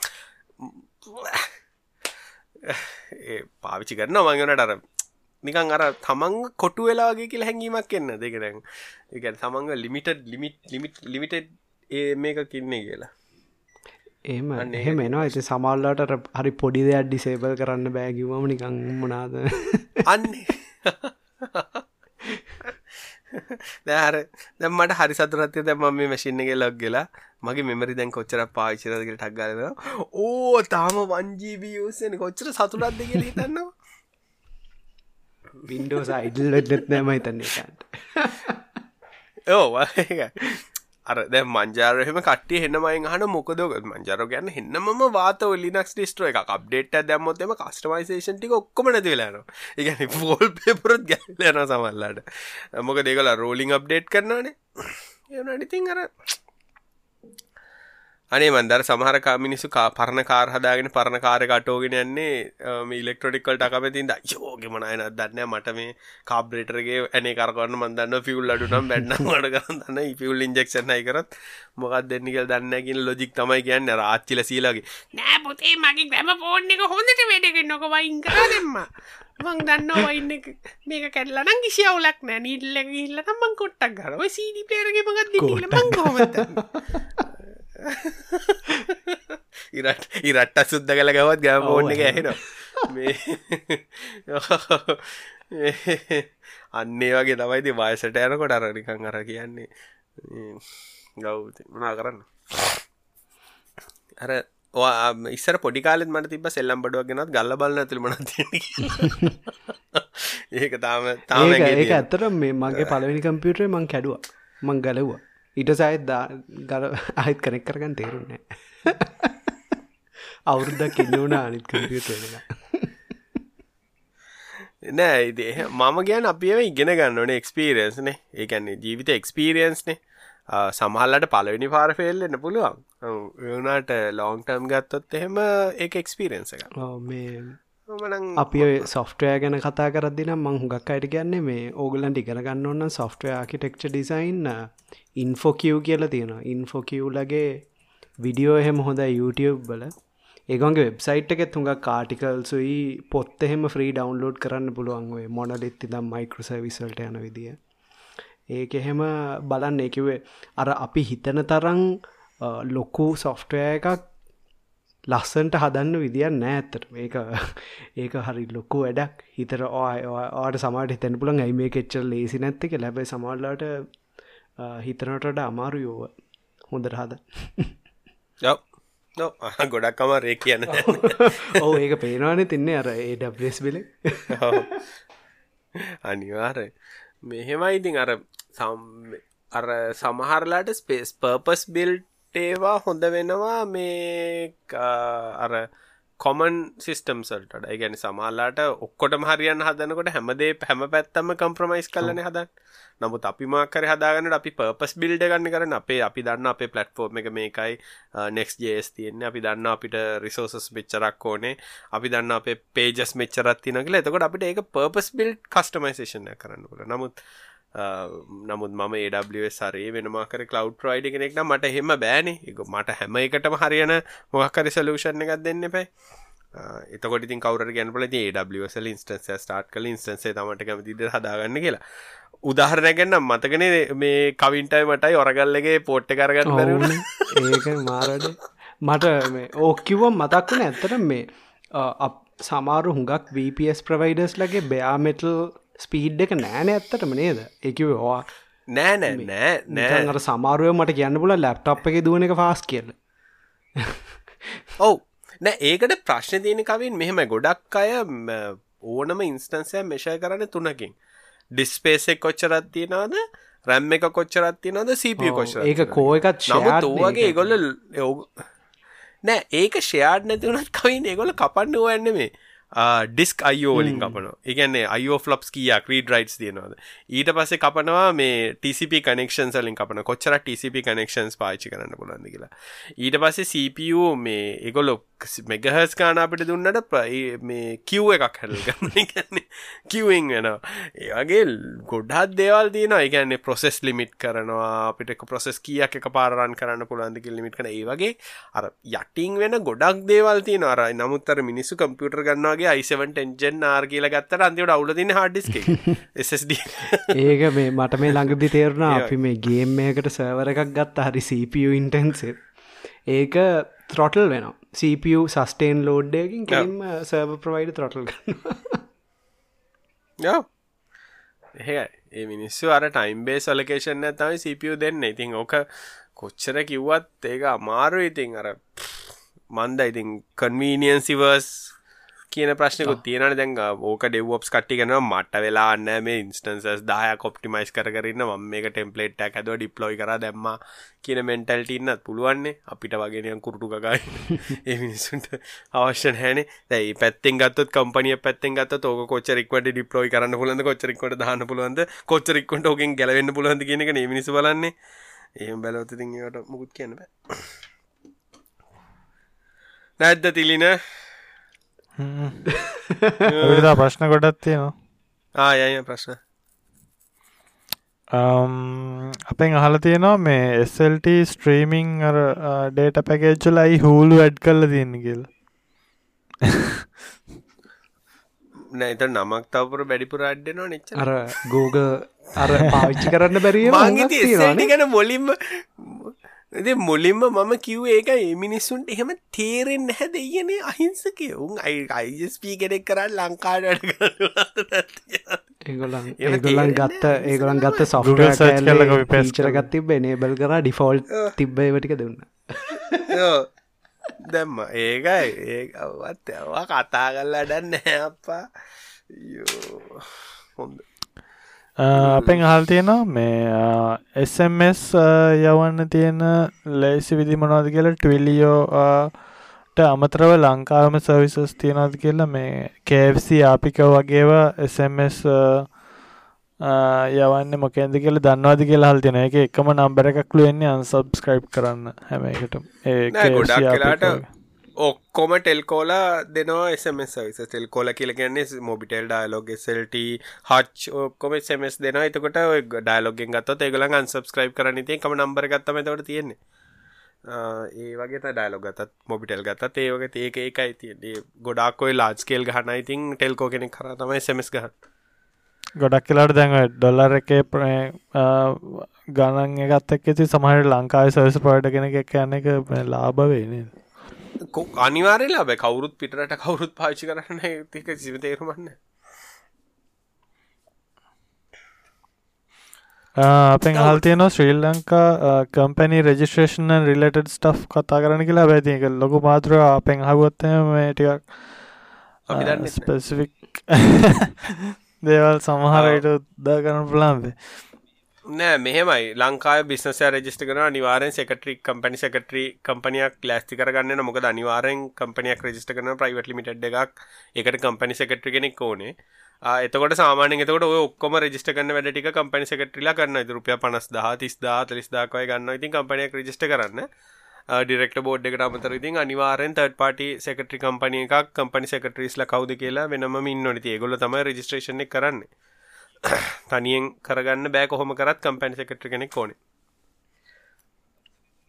*sighs* පාවිච්චි කරන්න මංගනට අර නිකං අර තමන් කොටු වෙලාගේ කියලා හැඟීමක් එන්න. දෙකරැන් එක තමන්ග ලිමිට ලිමිට ලිමිට ලිමිටඩ් ඒ මේක කින්නේ කියලා. එහම එහෙම එනවා. ඇති සමල්ලාට හරි පොඩි දෙයක් ඩිසේබල් කරන්න බෑගිවම නිකං මනාද අන්න. දැහර දැම්මට හරි සතුරත්ය දැම මේ මැසින්නගේ ලක් ගලා මගේ මෙමරි දැන් කොච්චර පාවිචරදකට ටක්ගලව ඕ තාම වංජීබියසන කොච්චර සතුරත් දෙක හිතන්නවා වින්ඩෝස් අයිඩල්ලෙත් නෑමයි තන්නේ කන්ට ඕ අර දැ මංජාරහෙම කටේ හෙන්නමයි හන මොකදෝක මංජර ගැන්න හෙන්නම වාත ලිනක් ටිස්ට්‍ර එක අප්ඩේට දැම්මොත්තම කස්ටමයිසේෂන් ටික ඔක්කොම නැතිවෙලාන ඉගැන ෆෝල් පේපරත් ගැලන සමල්ලාට මොක දෙකලා රෝලිං අප්ඩේට් කරනවානේ. එනනිතින් අර අනේ මන්දර සමහර මිනිස්සු පරණ කාර හදාගෙන පරණ කාරය කටෝගෙන යන්නේ ඉලෙක්ට්‍රොනිකල් ටකමතින්ද යෝගෙමනයන දන්න මට මේ කාබ්‍රේටරගේ ඇනේ කරන්න මන්දන්න ෆිවල් අඩුනම් බැන්න මට කරන්න ඉපිවල් ඉන්ජෙක්ෂන් අයිකරත් මොකක් දෙන්නකල් දන්නකින් ලොජික් තමයි කියන්න. රාච්චිල සීලගේ නෑ පොතේ මගේ ග්‍රම ෆෝන් එක හොඳට වැඩගෙන නොක වයින් කර දෙෙම මං දන්න වයින්න මේක කැල්ලනම් කිසියවුලක් නෑ. නිල්ල ඉල්ල තමන් කොට්ටක් ගරව සීඩි පේරගේ මගත් දිල මං හොමත *laughs* ඉරට ඉරට්ට සුද්ද කළ ගවත් ගම ඕන්න එක ඇහෙනවා. *laughs* අන්නේ වගේ තමයිති වයසට යනකොට අරනිකං අර කියන්නේ ගෞ මනා කරන්න? අර ඉස්සර පොඩිකාලෙත් මට තිබ සෙල්ලම් බඩුව ගෙනත් ගල්ල බලන්න ඇතුළ මන *laughs* ඒක තාම තාම ඒක ඇත්තට මේ මගේ පලවෙනි කම්පියුටරේ මං කැඩුව. මං ගලව්වා ඊට සයිත් ගල අහිත් කනෙක් කරගන්න තේරුන්නේ අවුරුද්දක් ඉන්න වුණ අනිත් කම්පියුටර් නෑ ඉදේ මම ගැන අපිව ඉගෙන ගන්නවන එක්ස්පිරියන්ස්නේ ඒකන්නේ ජීවිත එක්ස්පිරියන්ස්නේ සමහල්ලට පලවෙනි පාර ෆෙල්ලන්න පුළුවන්. වනාට ලෝන්ටම් ගත්තොත් එහෙම ඒ එක්ස්පිරියන්ස එක මේ අපි සොෆ්ටය ගැන කතා කරදින මං හුගක් අයට කියන්නේ මේ ඕගලන්ට ඉගෙන ගන්න ඔන්න සොෆ්ටය ආකිටෙක්ච ඩිසයින් ඉන්ෆෝකිව් කියලා තියෙනවා. ඉන්ෆෝකිව්ලගේ විඩියෝ එහෙම හොඳ YouTube බල ඒගොන්ගේ වෙබ්සයිට් එකෙත් හුඟක් කාටිකල්සුයි පොත් එහෙම ෆ්‍රී ඩවන්ලෝඩ් කරන්න පුළුවන්ගේ මොනලෙත් ඉදම් මයිකරසවිසල්ට යන විදිිය. ඒක එහෙම බලන්න. එකවේ අර අපි හිතන තරං ලොකු සොෆ්ටය එකක් ලස්සන්ට හදන්න විදිියන් නෑ ඇත්තට. ඒක ඒක හරි ලොකු වැඩක්. හිතර ආට සමාට හිතැන පුළන් ඇයි මේ කෙච්චල් ලේසි නැත්තක ලැබයි සමල්ලාට හිතනටට අමාරු යෝව හොඳර හද. *laughs* ගොඩක් අමාරේ කියන්න. ඕ *laughs* ඒක පේනවාන තින්නේ අර ඒඩස් බිල. අනිවාර මෙහෙමයි ඉතින් අර සම් අර සමහරලාට ස්පේස් පර්පස් බිල්ට ඒවා හොඳ වෙනවා මේ අර කොමන් සිිස්ටම්සල්ට ගැන සමාල්ලාට ඔක්කොට මහරියන් හදනකොට හැමදේ හැම පැත්තම කම්ප්‍රමයිස් කලන හදන් නමුත් අපි මාකර හදාගන්න අපි පර්පස් බිල්ඩ ගන්න කරන අපේ අපි දන්න අපේ පලට්ෆෝර්ම් එක මේකයි නෙක්ස් ජේස් තියන්නේ. අපි දන්න අපිට රිසෝසස් මෙච්චරක් ඕනේ. අපි දන්න අපේ පේජස් මෙච්චරත් තින කියලා. එතකොට අපිට ඒක පර්පස් බිල්් කස්ටමයිසේෂන කරන්න පුල නමුත් නමුත් මම ඒඩ සරේ වෙනමාකර කලව් ප්‍රයිඩි කෙනෙක්න මට හෙම බෑන. එක මට හැම එකටම හරියන මොහක්කරි සලූෂණ එකක් දෙන්න පැයි එතකොට ඉතින් කවර ගැනපල ඒඩසල් ඉන්ස්ටන්ස ස්ටාට් කල ඉන්ස්ටන්සේ තමට කැමතිද හදාගන්න කියලා. උදාහරණැගන්න මතකන මේ කවින්ටයි මටයි ඔරගල්ලගේ පෝට්ට කරගන්න බැරුණ ඒක මාරඩ මට ඕකිවම් මතක් වන ඇත්තට මේ සමාරු හුඟක් VPS ප්‍රවයිඩර්ස් ලගේ බයාමෙටල් ස්පීඩ් එක නෑන ඇත්තටම නේද? එකවා නෑ නෑ නෑ නෑ. අර සමාරුව මට කියන්න පුල ලැප්ටප් එක දුවන එක ෆාස් කියල. ඔව්. නෑ ඒකට ප්‍රශ්න තියෙන කවින් මෙහෙම ගොඩක් අය ඕනම ඉන්ස්ටන්සය මෙෂය කරන්න තුනකින්. ඩිස්පේසෙක් කොච්චරත් තියෙනවාද? රැම් එක කොච්චරත් තියෙනවද? සීපිය කොච්චර ඒක කෝ එකත් නමුත් ඕවගේ ඒගොල්ල නෑ ඒක ෂයාඩ් නැතිවුණත් කවින් ඒගොල කපන්න ඕන්න මේ ඩිස්ක් අයෝලින් කපන එකන්නේ අයෝ ෆලප්ස් කියක් රීඩ රයිටස් තියෙනවාද ඊට පස්සේ කපනවා මේ TCP කනෙක්ෂන් සලින් කපන කොච්චර TCP කනෙක්ෂන්ස් පාචි කරන්න පුලන්ද කියලා. ඊට පස්සේ CPU මේ එකොලො මෙගහස් කාන අපිට දුන්නට මේ කිව් එකක් හැල්ගන්න කිව්ිං වෙනවා. ඒවගේ ගොඩත් දේවල් තියන ඒගන්නේ ප්‍රොසෙස් ලිමිට් කරනවා. අපිට ප්‍රොසෙස් කියක් එක පාරන් කරන්න පුළන්දික ලිමිට කන ඒ වගේ අර යටිං වෙන ගොඩක් දේවල් තියන අර නමුත්තර මිනිස්සු කම්පියුටර් ගන්නවාගේ අයිසවන් ටෙන්ජන් ආර් කියල ගත්තර අන්තිවට අවුලදින හඩිස්ක *laughs* SSD ඒක මේ මට මේ ළඟදි තේරුණා *laughs* අපි මේ ගේම්මයකට සවර එකක් ගත්ත හරි CPU ඉන්ටන්සේ ඒක ත්‍රොටල් වෙනවා. CPU සස්ටේන් ලෝඩ්ඩයකින් කෙලින්ම සර්ව ප්‍රවයිඩ ත්‍රොටල් ගන්න ඒ ඒ මිනිස්සු අර ටයිම් බේ සොලකේෂන් තමයි CPU දෙන්න. ඉතින් ඕක කොච්චර කිව්වත් ඒක අමාරු ඉතින් අර මන්ද ඉතින් කන්වීනියන්සිවර්ස් කියන ප්‍රශ්නකුත් තියෙනට දැන් ඕක ඩෙව්වොප්ස් කට්ටි කනවා මට වෙලා අන්න මේ ඉන්ස්ටන්සස් දාය කොප්ටිමයිස් කරන්න ම මේක ටෙම්පලේට් ඇද ඩිප්ලොයි කර දැම්ම කියන මෙන්ටල්ටඉන්නත් පුළුවන්නේ. අපිට වගෙනයන් කුරටු කගයි *laughs* ඒ මිනිසුන්ට අවශ්‍ය හැන දැයි පැත්තෙන් ගත් කම්පනිය පැත්තෙන් ගත් ෝක කොච්චරෙක්වට ඩිප්ලොයි කරන්න පුලන්ද කොච්චරෙක්වට දාන්න පුළුවන්ද කොච්චරෙක්කොට ඕකින් ගැලවෙන්න පුලන්ද කියනක මිනිස බලන්නේ. ඒම බැලවතතිට මුකුත් කියන්න බෑ. *coughs* නැද්ද තිලින *laughs* විදා ප්‍රශ්න ගොඩත් තියෙනවා. ආයය ප්‍රශ්න. අපෙන් අහල තියෙනවා මේ එස්ල්ට ස්ට්‍රීමිං අර ඩේට පැකේච්චලයි හූලු ඇඩ් කල්ල තියන්න කියල. නෑත නමක් තවපුර බැඩිපුර අඩ්ඩනවා නිච අර ගෝග අර පාවිච්චි කරන්න බැරිය ගැන මොලින්ම ඇති මුලින්ම මම කිව් ඒක මිනිස්සුන්ට එහෙම තේරෙන් නැහැ දෙයනේ අහිංසක උන් අයි අයිස්පී කෙනෙක් කරන්න ලංකාඩට ඒගොලන් ඒගොලන් ගත්ත ඒගොලන් ගත්ත සොෆ්ට පේචර ගත් තිබ නේබල් කර ඩිෆෝල්් තිබ්බේ *laughs* වටික දුන්න. *laughs* දැම්ම. ඒකයි. ඒවත් ඇවා කතා කල්ලා ඩන්න අප්පා. හොඳ අපෙන් අහල් තියෙනවා මේ SMS යවන්න තියෙන ලේසි විදි මොනවද කියලා ටවිලියෝට අමතරව ලංකාවම සවිසස් තියෙනවද කියලා මේ කFC ආපික වගේව SMS යවන්න මොකෙන්ද කියල දන්නවාද කියලා හල් තියෙන එක එකම නම්බර එකක්ලු වෙන්නේ අන්සබස්ක්‍රයිබ් කරන්න හැම එකට ඒ ගොඩක් කලාට ඔක්කොම ටෙල්කෝලා දෙනවා එසමස් සවිස ටෙල්කෝල කියල කියන්නේ මොබිටෙල් ඩයිලෝග සෙල්ට හච් ඔක්කොම සමස් දෙෙන එතකොට ඩයිලෝගෙන් ගත්ත ඒගලන් අන්සබස්ක්‍රයිබ් කරන ති කම නම්බර ගත්තම තවට තියෙන්නේ ඒ වගේ ඩයිලොග ගතත් මොබිටෙල් ගතත් ඒවගේ ඒක ඒකයි තියන්නේ ගොඩක්කොයි ලාජ්කේල් ගහන ඉතින් ටෙල්කෝ කෙනෙක් කර තමයි සමස් ගහ ගොඩක් කියලාට දැන් ඩොල්ලර එකේ ගණන් එකත් එක් ඇති සමහට ලංකායි සවිස පඩ කෙනෙක් යන්න එක ලාභ වේනේ අනිවාරලා බැ කවුරුත් පිටට කවුරුත් පාචි කරන්න තික සිම තේරුමන්න අපෙන් හල් තියන Sri Lanka company registration related stuff කතා කරන කියලා. බැතික ලොකු මාතර අපෙන් හගොත්තම ටිකක් ස්පෙසිෆික් *laughs* දේවල් සමහරයට උද්දා කරන පුලාන්දේ නෑ මෙහෙමයි. ලංකා බිස්නස රජිස්ට කන අනිවාරෙන් සෙකටරි කම්පනි සෙකටරි කම්පනයක් ලෑස්ති කරගන්න මොකද අනිවාරෙන් කම්පනයක් රජිස්ට කරන ප්‍රයිවට් ලිමිට එකක්. එකට කම්පනි සෙකට්‍රි කෙනෙක් ඕනේ. එතකොට සාමානෙන් එතකොට ඔය ඔක්කොම රජිස්ට කරන්න වැඩ ටික කම්පනි සෙකට්‍රිලා කරන්න රුපිය පනස් දහ තිස් දා තලිස් දාකය ගන්න ඉතින් කම්පනයක් රජිස්ට කරන්න. ඩිරෙක්ට බෝඩ් එකට අමතර ඉතින් අනිවාරෙන් තර්ඩ් පාටි සෙකට්‍රි කම්පනය එකක් කම්පනි සෙකටරිස්ල කවුද කියලා වෙනම ඉන්න නති ගොල තම රජිස්ට්‍රේෂන කරන්නේ. *coughs* තනියෙන් කරගන්න බෑ කොහොම කරත් කම්පැනි සෙකට්‍ර කෙනෙක් ඕනේ.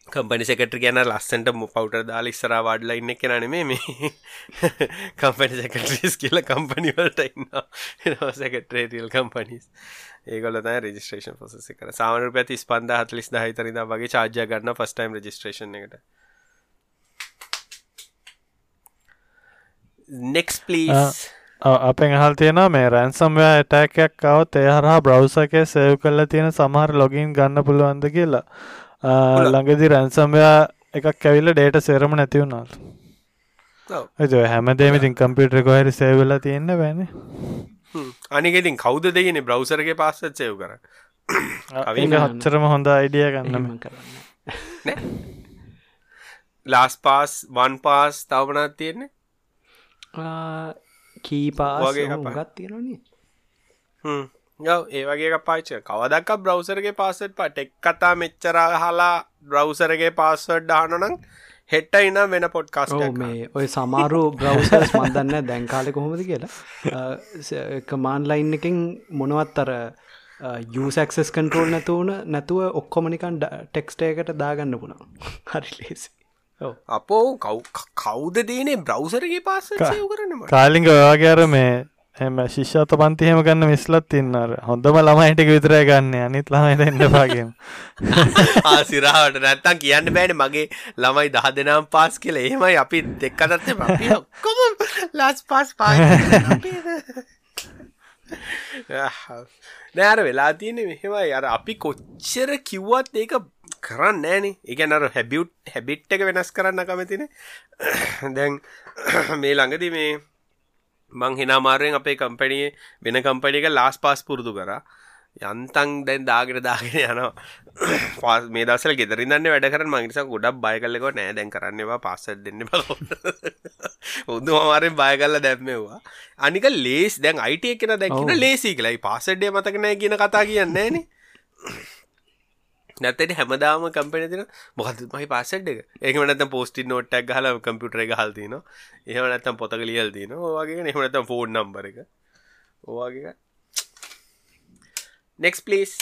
කම්පනි සෙකට්‍ර ගැන ලස්සන්ට පවටර් දාල ඉස්සරා වාඩලා ඉන්න කෙනන මේ මේ. කම්පනි සෙකට්‍රීස් කියල කම්පනිවලට ඉන්න සැකට්‍රේටියල් කම්පනිස් ඒගොල තයි රජිස්ට්‍රේෂන් පොසෙස කර සාමන පැති ස්පන්ද හතලිස් දහිතරිද වගේ චාර්ජය ගන්න ෆස්ටයිම් රජිස්ට්‍රේෂන් එකට. නෙක්ස් පලීස් අපෙන් හල් තියෙන මේ රැන්සම්වයා ඇටැකයක් අවත් ඒ හරහා බ්‍රව්සකේ සේව් කල්ල තියෙන සමහර ලොගින් ගන්න පුළුවන්ද කියලා. ළඟදි රැන්සම්වයා එකක් ඇවිල්ල ඩේට සෙරම නැතිවුණල් ඇ හැමදේමඉතින් කම්පියුටර කොහරි සේවෙලා තියෙන්න බෑන. අනිගෙතින් කවුද දෙගෙන බ්‍රවසරගේ පාස්සත් සයව් කර හච්චරම හොඳ අයිඩිය ගන්නම කරන්න. ලාස් පාස් වන් පාස් තවමනත් තියෙන්නේ කීපාගේ ගත් තියෙනනේ යව ඒවගේ පාච කවදක් බ්‍රවසරගේ පාසට පට එක් කතා මෙච්චරා හලා බ්‍රවසරගේ පාස්වඩ් දානනං හෙට්ට ඉනම් වෙන පොඩ්කාස් මේ ඔය සමාරු බ්‍රවසර්ස් මන්දන්න දැන්කාලෙ කොහොමද කියලා. කමාන් ලයින් එකින් මොනවත් අර යසක්සස් කන්ටරෝල් නැතුවන නැතුව ඔක්කොමනිකන් ටෙක්ස්ටේකට දාගන්න පුුණා හරි ලේසි අපෝ කව් කවුද දේනේ බ්‍රවසරගේ පාස කරන කාලිංග ඔයාගේර මේ එම ශිෂ්ෂත පන්තිහෙම ගන්න මිස්ලත් ඉන්නර හොඳම ළමයිටක විතරය ගන්න. අනිත් ළමයිට එන්න පාගේම *laughs* ආසිරාවට නැත්තම් කියන්න බෑන. මගේ ළමයි දහ දෙනම් පාස් කියල. එහෙමයි අපි දෙක්කතත්ත ඔක්කොම ලස් පාස් පා නෑර වෙලා තියෙන මෙහෙමයි. අර අපි කොච්චර කිව්වත් ඒක කරන්න නෑනේ එකනර හැබියුට් හැබිට් එක වෙනස් කරන්න කමතින දැන් මේ ළඟදි මේ මං හිනාමාරයෙන් අපේ කම්පැනියේ වෙන කම්පැනික ලාස් පාස් පුරුදු කර. යන්තන් දැන් දාගෙන දාගෙන යනවා. පාස් මේ දසල ගෙදරින්න්න වැඩ කරන මංගනිසා ගොඩක් බය කල්ලෙක නෑ දැන් කරන්නවා පස්සත් දෙන්න බ උදු අමාරෙන් බය කල්ල දැම්මවා අනික ලේස් දැන් අයිට එකෙන දැක්න ලේසි කලයි පාසඩ්ඩේ මතකනෑ කියන කතා කියන්නේනේ නැතට හැමදාම කම්පෙන තින මොකද මහි පාසට් එක? ඒක නත පෝස්ටි නෝට්ටක් හල කම්පියුටර එක හල්තින එහම නැත්තම් පොතක ලියල් තින ඕවාගේ එහම නැතම් ෆෝන් නම්බර එක. ඕවාගේ නෙක්ස් පලිස්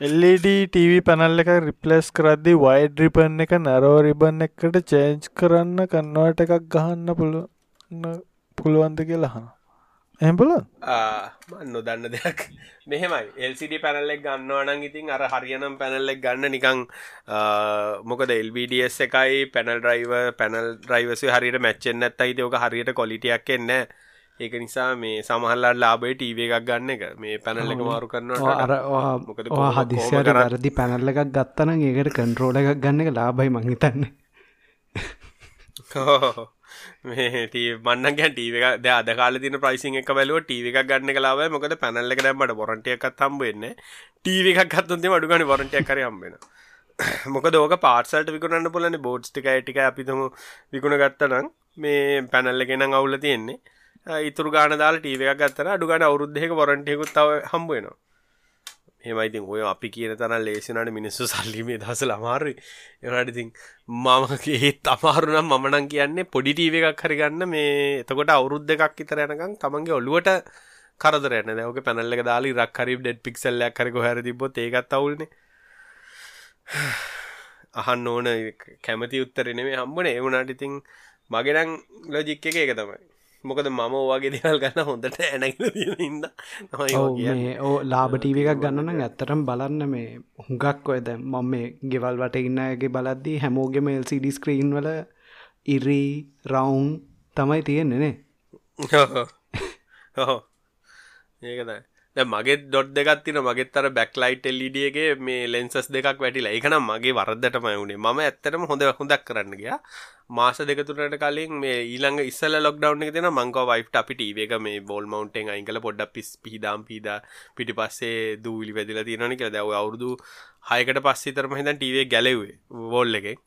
එල්ඩ TV පැනල් එක රිපලස් කරද්දි වයිඩ රිපන් එක නැරෝ රිබන් එකට චේන්ජ් කරන්න කන්නවට එකක් ගහන්න පුළුව පුළුවන්ද කියලාහන එහබල නොදන්න දෙයක්. මෙහෙමයි. එල්සිඩ පැනල්ලෙක් ගන්නවනන් ඉතින් අර හරියනම් පැනල්ලෙක් ගන්න නිකං මොකද එල්බඩස් එකයි පැනල් ඩ්‍රයිව පැනල් ඩ්‍රයිවස හරියට මැච්චෙන් ඇත් අයිති ඕක හරියට කොලිටියක් එන්න ඒක නිසා මේ සමහල්ලා ලාබේ ටීව එකක් ගන්න එක. මේ පැනල් එක මාරු මොකද හදිසියට වැරදි පැනල්ල එකක් ගත්තන ඒකට කන්ට්‍රෝල එකක් ගන්න එක ලාබයි මංහිතන්නේ මේ මන්න ගැ ටීව එක ද අද කාල තින ප්‍රයිසින් එක බැලුව ටීව එකක් ගන්න කලාව මොකද පැනල්ල එක දැම්මට බොරන්ටියක්ත් හම්බවෙන්න ටීව එකක් හත්තුන්දේ අඩුගනි වරටියක් කර හම්බෙන මොකද ඕක පාටසල්ට විකුණන්න පුලන බෝඩ්ස් ටික ටික අපිතම විකුණ ගත්තනම් මේ පැනල්ල ගෙනම් අවුල තියෙන්නේ. ඉතුර ගාන දාලා ටීව එකක් ගත්තර අඩුගන අවුද්ධයක වරන්ටියකුත් තව හම්බුවෙනවා හෙමයිතින් ඔය අපි කියන තරන් ලේසිනට මිනිස්සු සල්ලිමේ දස ලමාරු එනටිතින් මමගේ තමාරුනම් මමනන් කියන්නේ පොඩිටීව එකක් හරිගන්න මේ එතකොට අවුරුද්ධ එකක් ඉතර යනකම් තමන්ගේ ඔල්ලුවට කරදරන දැක පැනල්ල දාලි රක්හරි ඩෙඩ් පික්සල්ලයක් හරි හර තිබොත් ඒකත් අවුල්න. අහන්න ඕන කැමති උත්තරෙන මේ හම්බන. එවුණට ඉතින් මගෙනං ලොජික්ක එක එක තමයි. මොකද මම වගේ දෙවල් ගන්න හොඳට ඇනගල ඉන්න ඕ ලාබටීව එකක් ගන්නන ඇත්තරම් බලන්න මේ හුඟක් ඔයද මම මේ ගෙවල් වට ඉන්නගේ බලද්දී හැමෝගෙම එල්සිඩි ස්ක්‍රීන් වල ඉරී රවුන් තමයි තියෙන්නේනේ හෝ ඒකද දැන් මගේ ඩොට් දෙකක් තියෙනවා. මගෙත් අර බෑක්ලයිට් LED එකේ මේ ලෙන්සස් දෙකක් වැටිලා. ඒක නම් මගේ වරද්දටමයි උනේ මම ඇත්තටම හොඳ හොඳක් කරන්න ගියා. මාස දෙක තුනකට කලින් මේ ඊළඟ ඉස්සෙල්ලා ලොක්ඩවුන් එක තියෙනවා. මං කව වයිෆ්ට අපි ටීවී එක මේ බෝල් මවුන්ට් එකෙන් අයින් කරලා පොඩ්ඩක් පිස් පිහිදාම් පීදා පිටිපස්සේ දූවිලි වැදිලා තියෙනවනේ කියලා. දැන් ඔය අවුරුදු 6කට පස්සේ විතරම හින්දා ටීවී එක ගැලෙව්වේ වෝල් එකෙන්.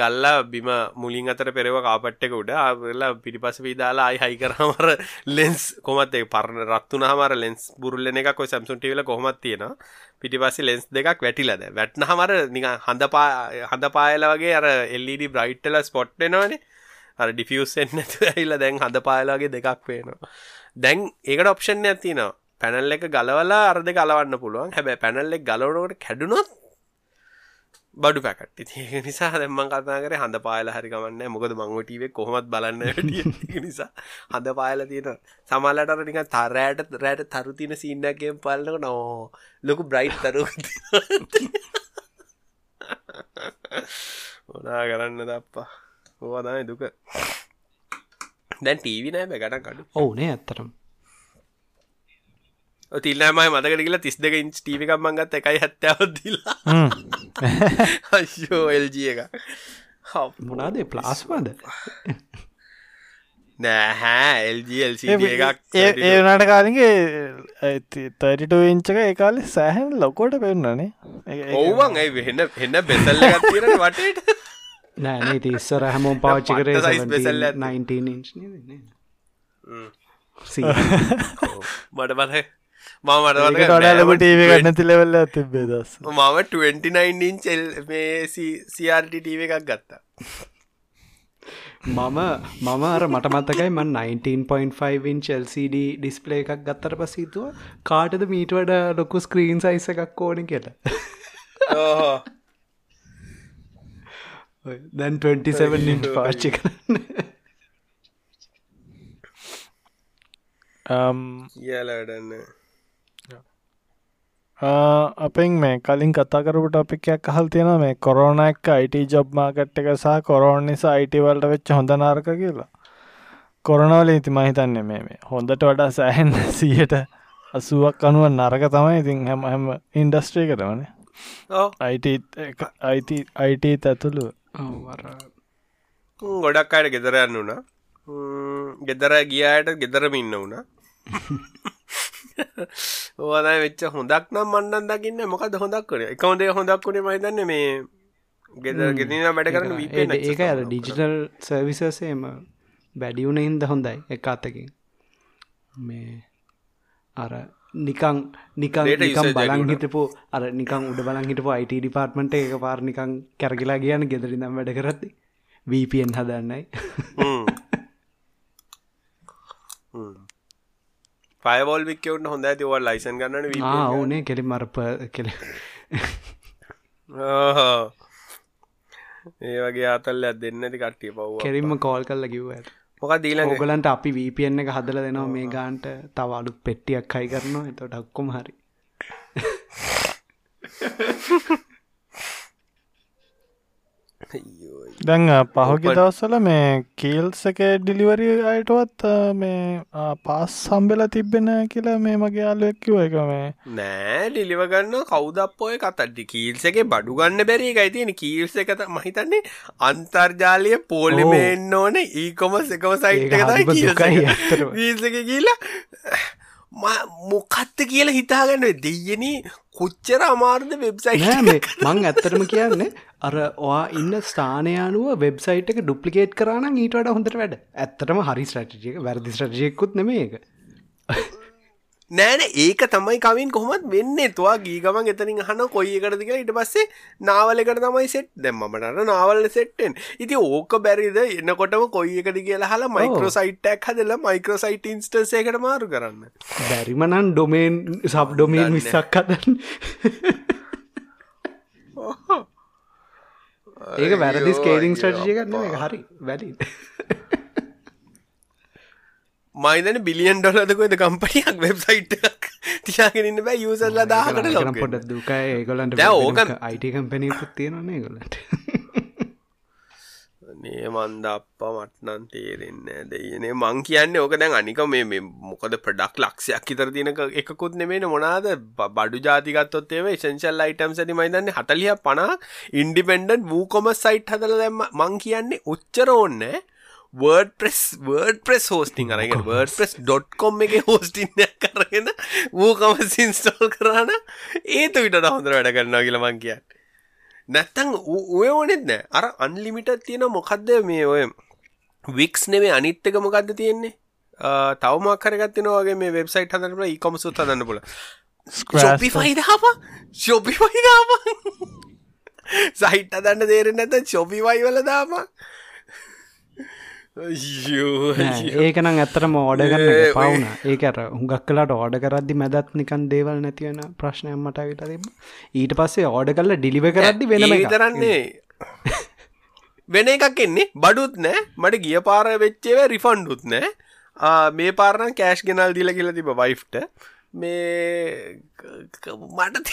ගල්ලා බිම මුලින් අතර පෙරව කාපට් එක උඩ ආවෙලා පිටිපස්ස වීදාලා ආයි හයි කරාමර ලෙන්ස් කොහොමත් ඒ පරණ රත් වුණාම අර ලෙන්ස් බුරුල්ලන එකක් ඔය Samsung TV වල කොහොමත් තියෙනවා. පිටිපස්සේ ලෙන්ස් දෙකක් වැටිලාද වැට්නහම අර නිකන් හඳ හඳ පායලා වගේ අර LED බ්‍රයිට් වෙලා ස්පොට් වෙනවනේ. අර ඩිෆියුස් වෙන්නේ නැතුව ඇවිල්ලා දැන් හඳ පායලා වගේ දෙකක් පේනවා. දැන් ඒකට ඔප්ෂන් එකක් තියෙනවා. පැනල් එක ගලවලා අර දෙක අලවන්න පුළුවන්. හැබැයි පැනල් එක ගලවනකොට කැඩුනොත් බඩු පැකට් ඒ නිසා දැම්මන් කතා කරේ හඳ පායලා හරි ගමන්න මොකද මංව ටීවේ කොහොමත් බලන්න වැඩිය නිසා හඳ පායලා තියෙන සමහරලාට අර නිකන් තරෑට රෑට තරු තියෙන සීන් එකකින් බලනකොට ඕ ලොකු බ්‍රයිට් තරු මොනා කරන්න දප්පා. ඕවා තමයි දුක. දැන් ටීවී නෑ බෑ ගඩක් අඩු. ඔවුනේ ඇත්තරම් තිල්ලමයි මතකට කියලා තිස් දෙක ඉන්ච් ටීවිකක් මංගත් එකයි හැත්තාවත්දිලා අශ්‍යෝ එල්ජ එක. මොනාදේ ප්ලාස්මද නෑහැ එල්ජල්ස එකක් ඒ වනට කාලිගේ තරිට ඉංචක ඒකාලෙ සෑහන් ලොකෝට පෙන්න්නනේ ඔවුවන් ඇයි වෙහෙන්න එන්න බෙසල්ල ගත්තිරට වටට. නෑනේ තිස්සර හැමෝම් පාච්චි කරේ බෙසල්ල 19 ඉංච් මට බතයි මම මට ඩලබ ටීව ගන්න තිලවෙල්ල තිබේ දස් මම 29 ඉංචල් මේ සිRT ටීව එකක් ගත්තා. මම මම අර මට මත්තකයි මන් 19.5 ඉන් චල්CD ඩිස්පලේ එකක් ගත්තර පසීතුව කාටද මීට වඩ ලොකු ස්ක්‍රීන් සයිස එකක් ඕන කියලා? දැන් 27 ඉට පාච්චි කරන්න කියලඩන්න අපෙන් මේ කලින් කතා කරපුට අපිකයක් අහල් තියෙන මේ කොරෝන එක්ක අයිට ජොබ් මාකට් එක සහ කොරෝන් නිසා අයිටවල්ට වෙච්ච හොඳ නාර්ක කියලා. කොරනවල ඉති මහිතන්නේ මේ මේ හොඳට වඩා සෑහෙන් *laughs* සියට අසුවක් අනුව නරක තමයි ඉතින් හැම හැම ඉන්ඩස්ට්‍රේ කරවනේ අයිට අයිට ඇතුළු. ගොඩක් අයට ගෙදරයන්න වුණා. ගෙදර ගියායට ගෙදරම ඉන්න වුණා *laughs* ඕනයි වෙච්ච හොඳක් නම් මන්නන් දකින්න මොකද හොඳක් කර? එකවදේ හොඳක් වුණේ මහිතන්න මේ ගෙදර ගෙදින වැඩ කරන ඒක අර ඩිජිටල් සර්විසසේම බැඩියුණ හින්ද හොඳයි එක අතකින්. මේ අර නිකං නිකන් නිකම් බලන් හිටපු අර නිකන් උඩ බලන් හිටපු අයිට ඩිපාර්ට්මට එක පාර නිකං කැරගලා කියන ගෙදරි දම් වැඩ කරත්ති වපෙන් හදන්නයි *laughs* පයවෝල් වික්කවුට හොඳ ඇතිවල් ලයිසන් ගන්නන ඕනේ කෙලි මරප කෙල ඒ වගේ අතල්ල දෙන්නති කට්ටිය පව් කෙරින්ම කෝල් කල්ල කිව්ව මොක දීල ගලන්ට අපි වීපියන්න එක හදල දෙනවා මේ ගාන්ට තව අලු පෙට්ටියක් කයි කරනවා එතොට ඩක්කොම හරි දැන් පහුගි දවස්සල මේ කීල්ස එක ඩිලිවරි අයටුවත් මේ පාස් සම්බෙල තිබෙන කියලා මේ මගේ යාලුවක්කිව එක මේ නෑ ඩිලිවගන්න කෞදප්පෝය කතට්ටි කීල්සගේ බඩු ගන්න බැරි එකයි තියෙන කීල්ස එකත මහිතන්නේ අන්තර්ජාලය පෝලිමෙන්න්න ඕන. ඒකොමස් එකම සයිට් කීල්සක කියලා මොකත්ත කියලා හිතාගන්න. දෙයන කොච්චර අමාර්ද වෙබ්සයි් මං ඇත්තරම කියන්නේ අර ඔයා ඉන්න ස්ථානයානුව වෙබ්සයිට් එක ඩුප්ලිකේට් කරන ඊටට හොඳට වැඩ. ඇත්තටම හරි ස්ටටික වැරදි ස්ටජයකුත් නෙම එක නෑන ඒක තමයි කවින් කොහොමත් වෙන්න. තුවා ගීගමන් එතනින් හන කොයි එකටද කියලා. ඉට පස්සේ නාවලකට තමයි සෙට් දැම්මටට නාවල්ල සෙට්ටෙන් ඉති ඕක බැරිද? එන්නකොටම කොයි එකට කියලා හලා මයිකරෝසයිට්ටක් හදල මයිකරෝසයිට ඉන්ස්ටසේකට මාරු කරන්න. බැරිමනන් ඩොමේන් සබ් ඩොමේන් විස්සක් හදන්න. *laughs* ඒක වැරදි ස්කේලිං ස්ට්‍රටිය කරන්න හරි වැලි මයිදන බිලියන් ඩොලදකොද කම්පනියක් වෙබ්සයිට් තියාගෙනන්න බෑ? යසල්ල දාහකට ලො පොට දුක. ඒගොලන්ට ඕක අයිට කම්පනයකුත් තියෙනන්නේ ගොලට මේ මන්ද අප්පා මට්නන් තේරෙන්න දෙයනේ මං කියන්නේ ඕක දැන් අනික මේ මොකද ප්‍රඩක් ලක්ෂයක් ඉතර තියන එකකුත් නෙමේන මොනාද? බඩු ජාතිකත්තොත්තේව ශංශල් අයිටම් සැති මයිතන්නේ හටලිය පනා ඉන්ඩිපෙන්ඩන් වූ කොම සයිට් හදල දැම්ම. මං කියන්නේ ඔච්චර ඕන්න WordPress WordPress hosting අරගෙන වර්ඩ ප්‍රෙස් ඩොට්කොම් එක හෝස්ටින්න කරගෙන වූ කමස් ඉන්ස්ටෝල් කරන ඒත විට හොඳර වැඩ කරන්නා කියලමං කියන්න. නැත්තං ඔය ඕනෙත් නෑ. අර අන්ලිමිට තියෙන මොකක්ද මේ ඔය වික්ස් නෙවේ අනිත්තක මොකක්ද තියෙන්නේ? තවමක් කරගත්තින වගේ මේ වෙබ්සයිට් හදනට ඒකොමසුත් හදන්න පුල ශොපි ෆයිදාප ශොපි ෆයිදාප සහිට් අදන්න දේරෙන් නැත ශොපි වයිවල දාම ඒකනම් ඇත්තටම ඕඩ කරන්න පවුන. ඒකට හුඟක් කලාට ඕඩ කරද්දි මැදත් නිකන් දේවල් නැතිවන ප්‍රශ්නයක් මට විට තිබ ඊට පස්සේ ඕඩ කරල ඩිලිව කරද්දි වෙනම විතරන්නේ වෙන එකක් එන්නේ. බඩුත් නෑ. මට ගිය පාර වෙච්චේව රිෆන්ඩුත් නෑ. මේ පාරණ කෑශ් ගෙනල් දිල කියල තිබ වයිෆ්ට මේ මට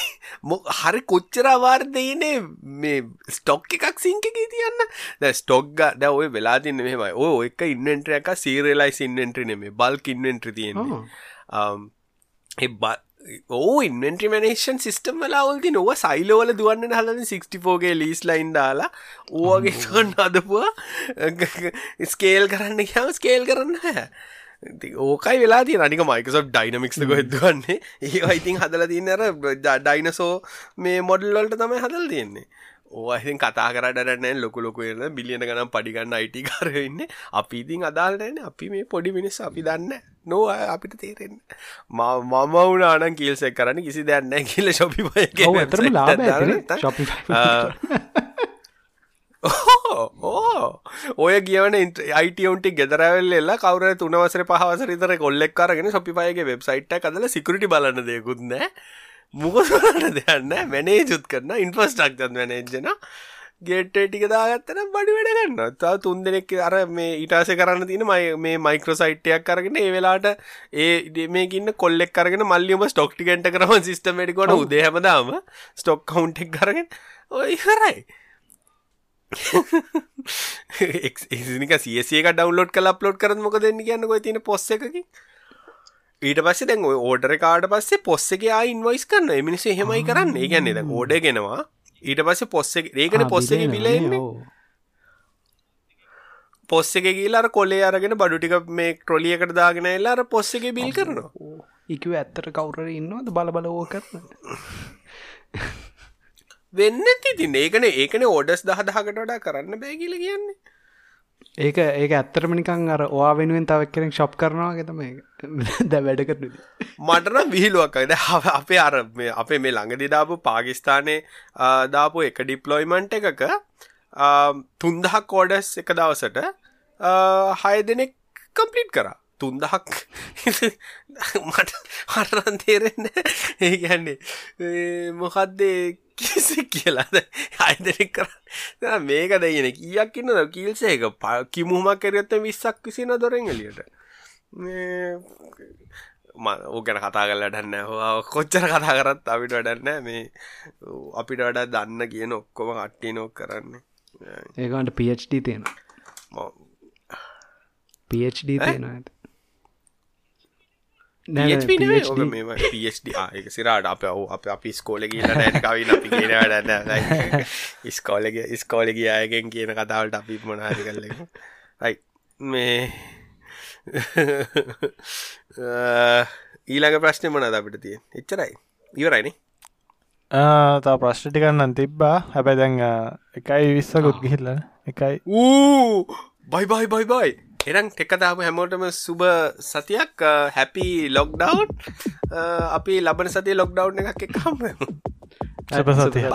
හරි කොච්චර අවාර්දයනේ මේ ස්ටොක් එකක් සිංකගේ තියන්න. ද ස්ටොක්ග ද ඔය වෙලා තින්න මෙමයි ඕ එක ඉන්වෙන්ට්‍ර එක සීරලයිස් ඉන්වෙන්ට්‍රි නෙමේ බල්ක ඉන්වෙන්ට්‍ර තියෙන්නේ. ඕ ඉන්වෙන්ට්‍රි මනේෂන් සිිටම් වලාවල්ති නොව සයිලෝවල දුවන්න හලන 64ගේ ලීස් ලයින් දාලා ඕගේ සොන් අදපුවා ස්කේල් කරන්න කියම ස්කේල් කරන්න හැ ඕකයි වෙලා තිය අනික මයිකසොට් ඩයිනමික්ස් ගොත්වන්නේ *laughs* ඒ අයිතින් හදල තියන්න අර ඩයිනසෝ මේ මොඩල්ලොල්ට තමයි හදල් තියෙන්නේ. ඕහින් කතා කරටනෑ ලොකු ලොකුල බිලියන ගනම් පඩිගන්න අයිටි කරන්න අපි ඉතින් අදාල්ටන අපි මේ පොඩි මිනිස් අපි දන්න නෝ අපිට තේරෙන්න මම වුණනාන කියල්සෙක් කරන්න කිසි දැන්න කියල ශොපි ඕ *laughs* ඔය කියවන අයිටවන්ට ගෙදරවල් එල්ලා කවර තුනවසර පහවසර ඉතර කොල්ලෙක් කරගෙන සොපිපයගේ වෙබ්සයිට් කදල සිකරටි බලන්න දෙකුත්න මුකසලට දෙයන්න මැනේ ජුත් කරන ඉන්ෆස්ටක්තන් වනේජන ගෙට්ට ටික දාගත්තන බඩි වැඩගන්න තා තුන් දෙනෙක් අර මේ ඉටාස කරන්න තින මයි මේ මයික්‍රෝසයිට්ටයක් කරගෙන ඒ වෙලාට ඒ මේකින්න කොල්ලෙක් කරගෙන මල්ලියම ස්ටොක්ටිකෙන්ට කරම සිිස්ටමටිකොට උදේහමදාම ස්ටොක් කවුන්ටෙක් කරගෙන ඔය හරයි එනික සියසියක ඩවන්ලෝඩ් කල අප්ලෝඩ් කරන මොක දෙන්න කියන්න? ගොයි තින පොස්ස එකකි ඊට පස්සේ දැන් ඕඩර කාඩ පස්සේ පොස්ස එක ඉන්වයිස් කරන්න එමිනිස හෙමයි කරන්න. ඒ ගැන්නේ ද ෝඩ ගෙනවා. ඊට පස්සේ පොස්ස ඒකන පොස්ස එක පිලෙන්නේ පොස්ස එක කියලාර කොලේ අරගෙන බඩුටික මේ ට්‍රොලියකට දාගෙන එල්ලාර පොස්ස එක බිල් කරනවා. ඉකව ඇත්තට කවුර ඉන්නවද? බල බලවෝ කරන්න *laughs* වෙන්න තිතින්. ඒකන ඒකන ඕඩස් දහදහකට වඩා කරන්න බෑගිල කියන්නේ. ඒක ඒක ඇත්තරමනිකං අර ඔයා වෙනුවෙන් තවක් කෙනෙක් ශප් කරනවා තම *laughs* ද වැඩකරන මටන විහිලුවක්කද අපේ අර අපේ මේ ළඟදි දාපු පාකිස්ථානය දාපු එක ඩිප්ලොයිමන්ට් එකක තුන්දහක් කෝඩස් එක දවසට හය දෙනෙක් කම්පලිට් කරා. තුන්දහක් *laughs* මට හරන් තේරෙන්න ඒ ගැන්නේ මොකක්දේ කිසි කියලාද අයිදරෙක් කර මේක දෙගෙන කියක් ඉන්න කීල්සේක කිමුහමක් කරයත්ත විස්සක් විසින දොරෙන් එලියට ඕගැන කතා කරලටන්න හෝ කොච්චර කතා කරත් අපිට වඩන්න මේ අපිට වඩා දන්න කියන ඔක්කොම කට්ටි නොක් කරන්න. ඒකන්ට පD තියෙන පD තියෙන ඇත පD එක සිරාට අප ඔව අප අපි ස්කෝල කියල නැකවින් අපි කියන වැඩන්න ස්කෝලග ස්කෝලග අයගෙන් කියන කතාවලට අපි මොනාරි කරල යි මේ ඊළඟ ප්‍රශ්නය මොනද අපිට තිය එච්චරයි. ඉවරයිනි තා ප්‍රශ්ටිකන්නන් තිබ්බා. හැබැ දැන් එකයි විස්සකුත් ගිහිල්ල එකයි. ඌ! බයි බයි බයි බයි එරං ටෙක්කතාපු හැමෝටම සුබ සතියක් හැපි ලොක්ඩව් අපි ලබන සතිය ලොක්ඩව් එකක් එක හම සප සතිය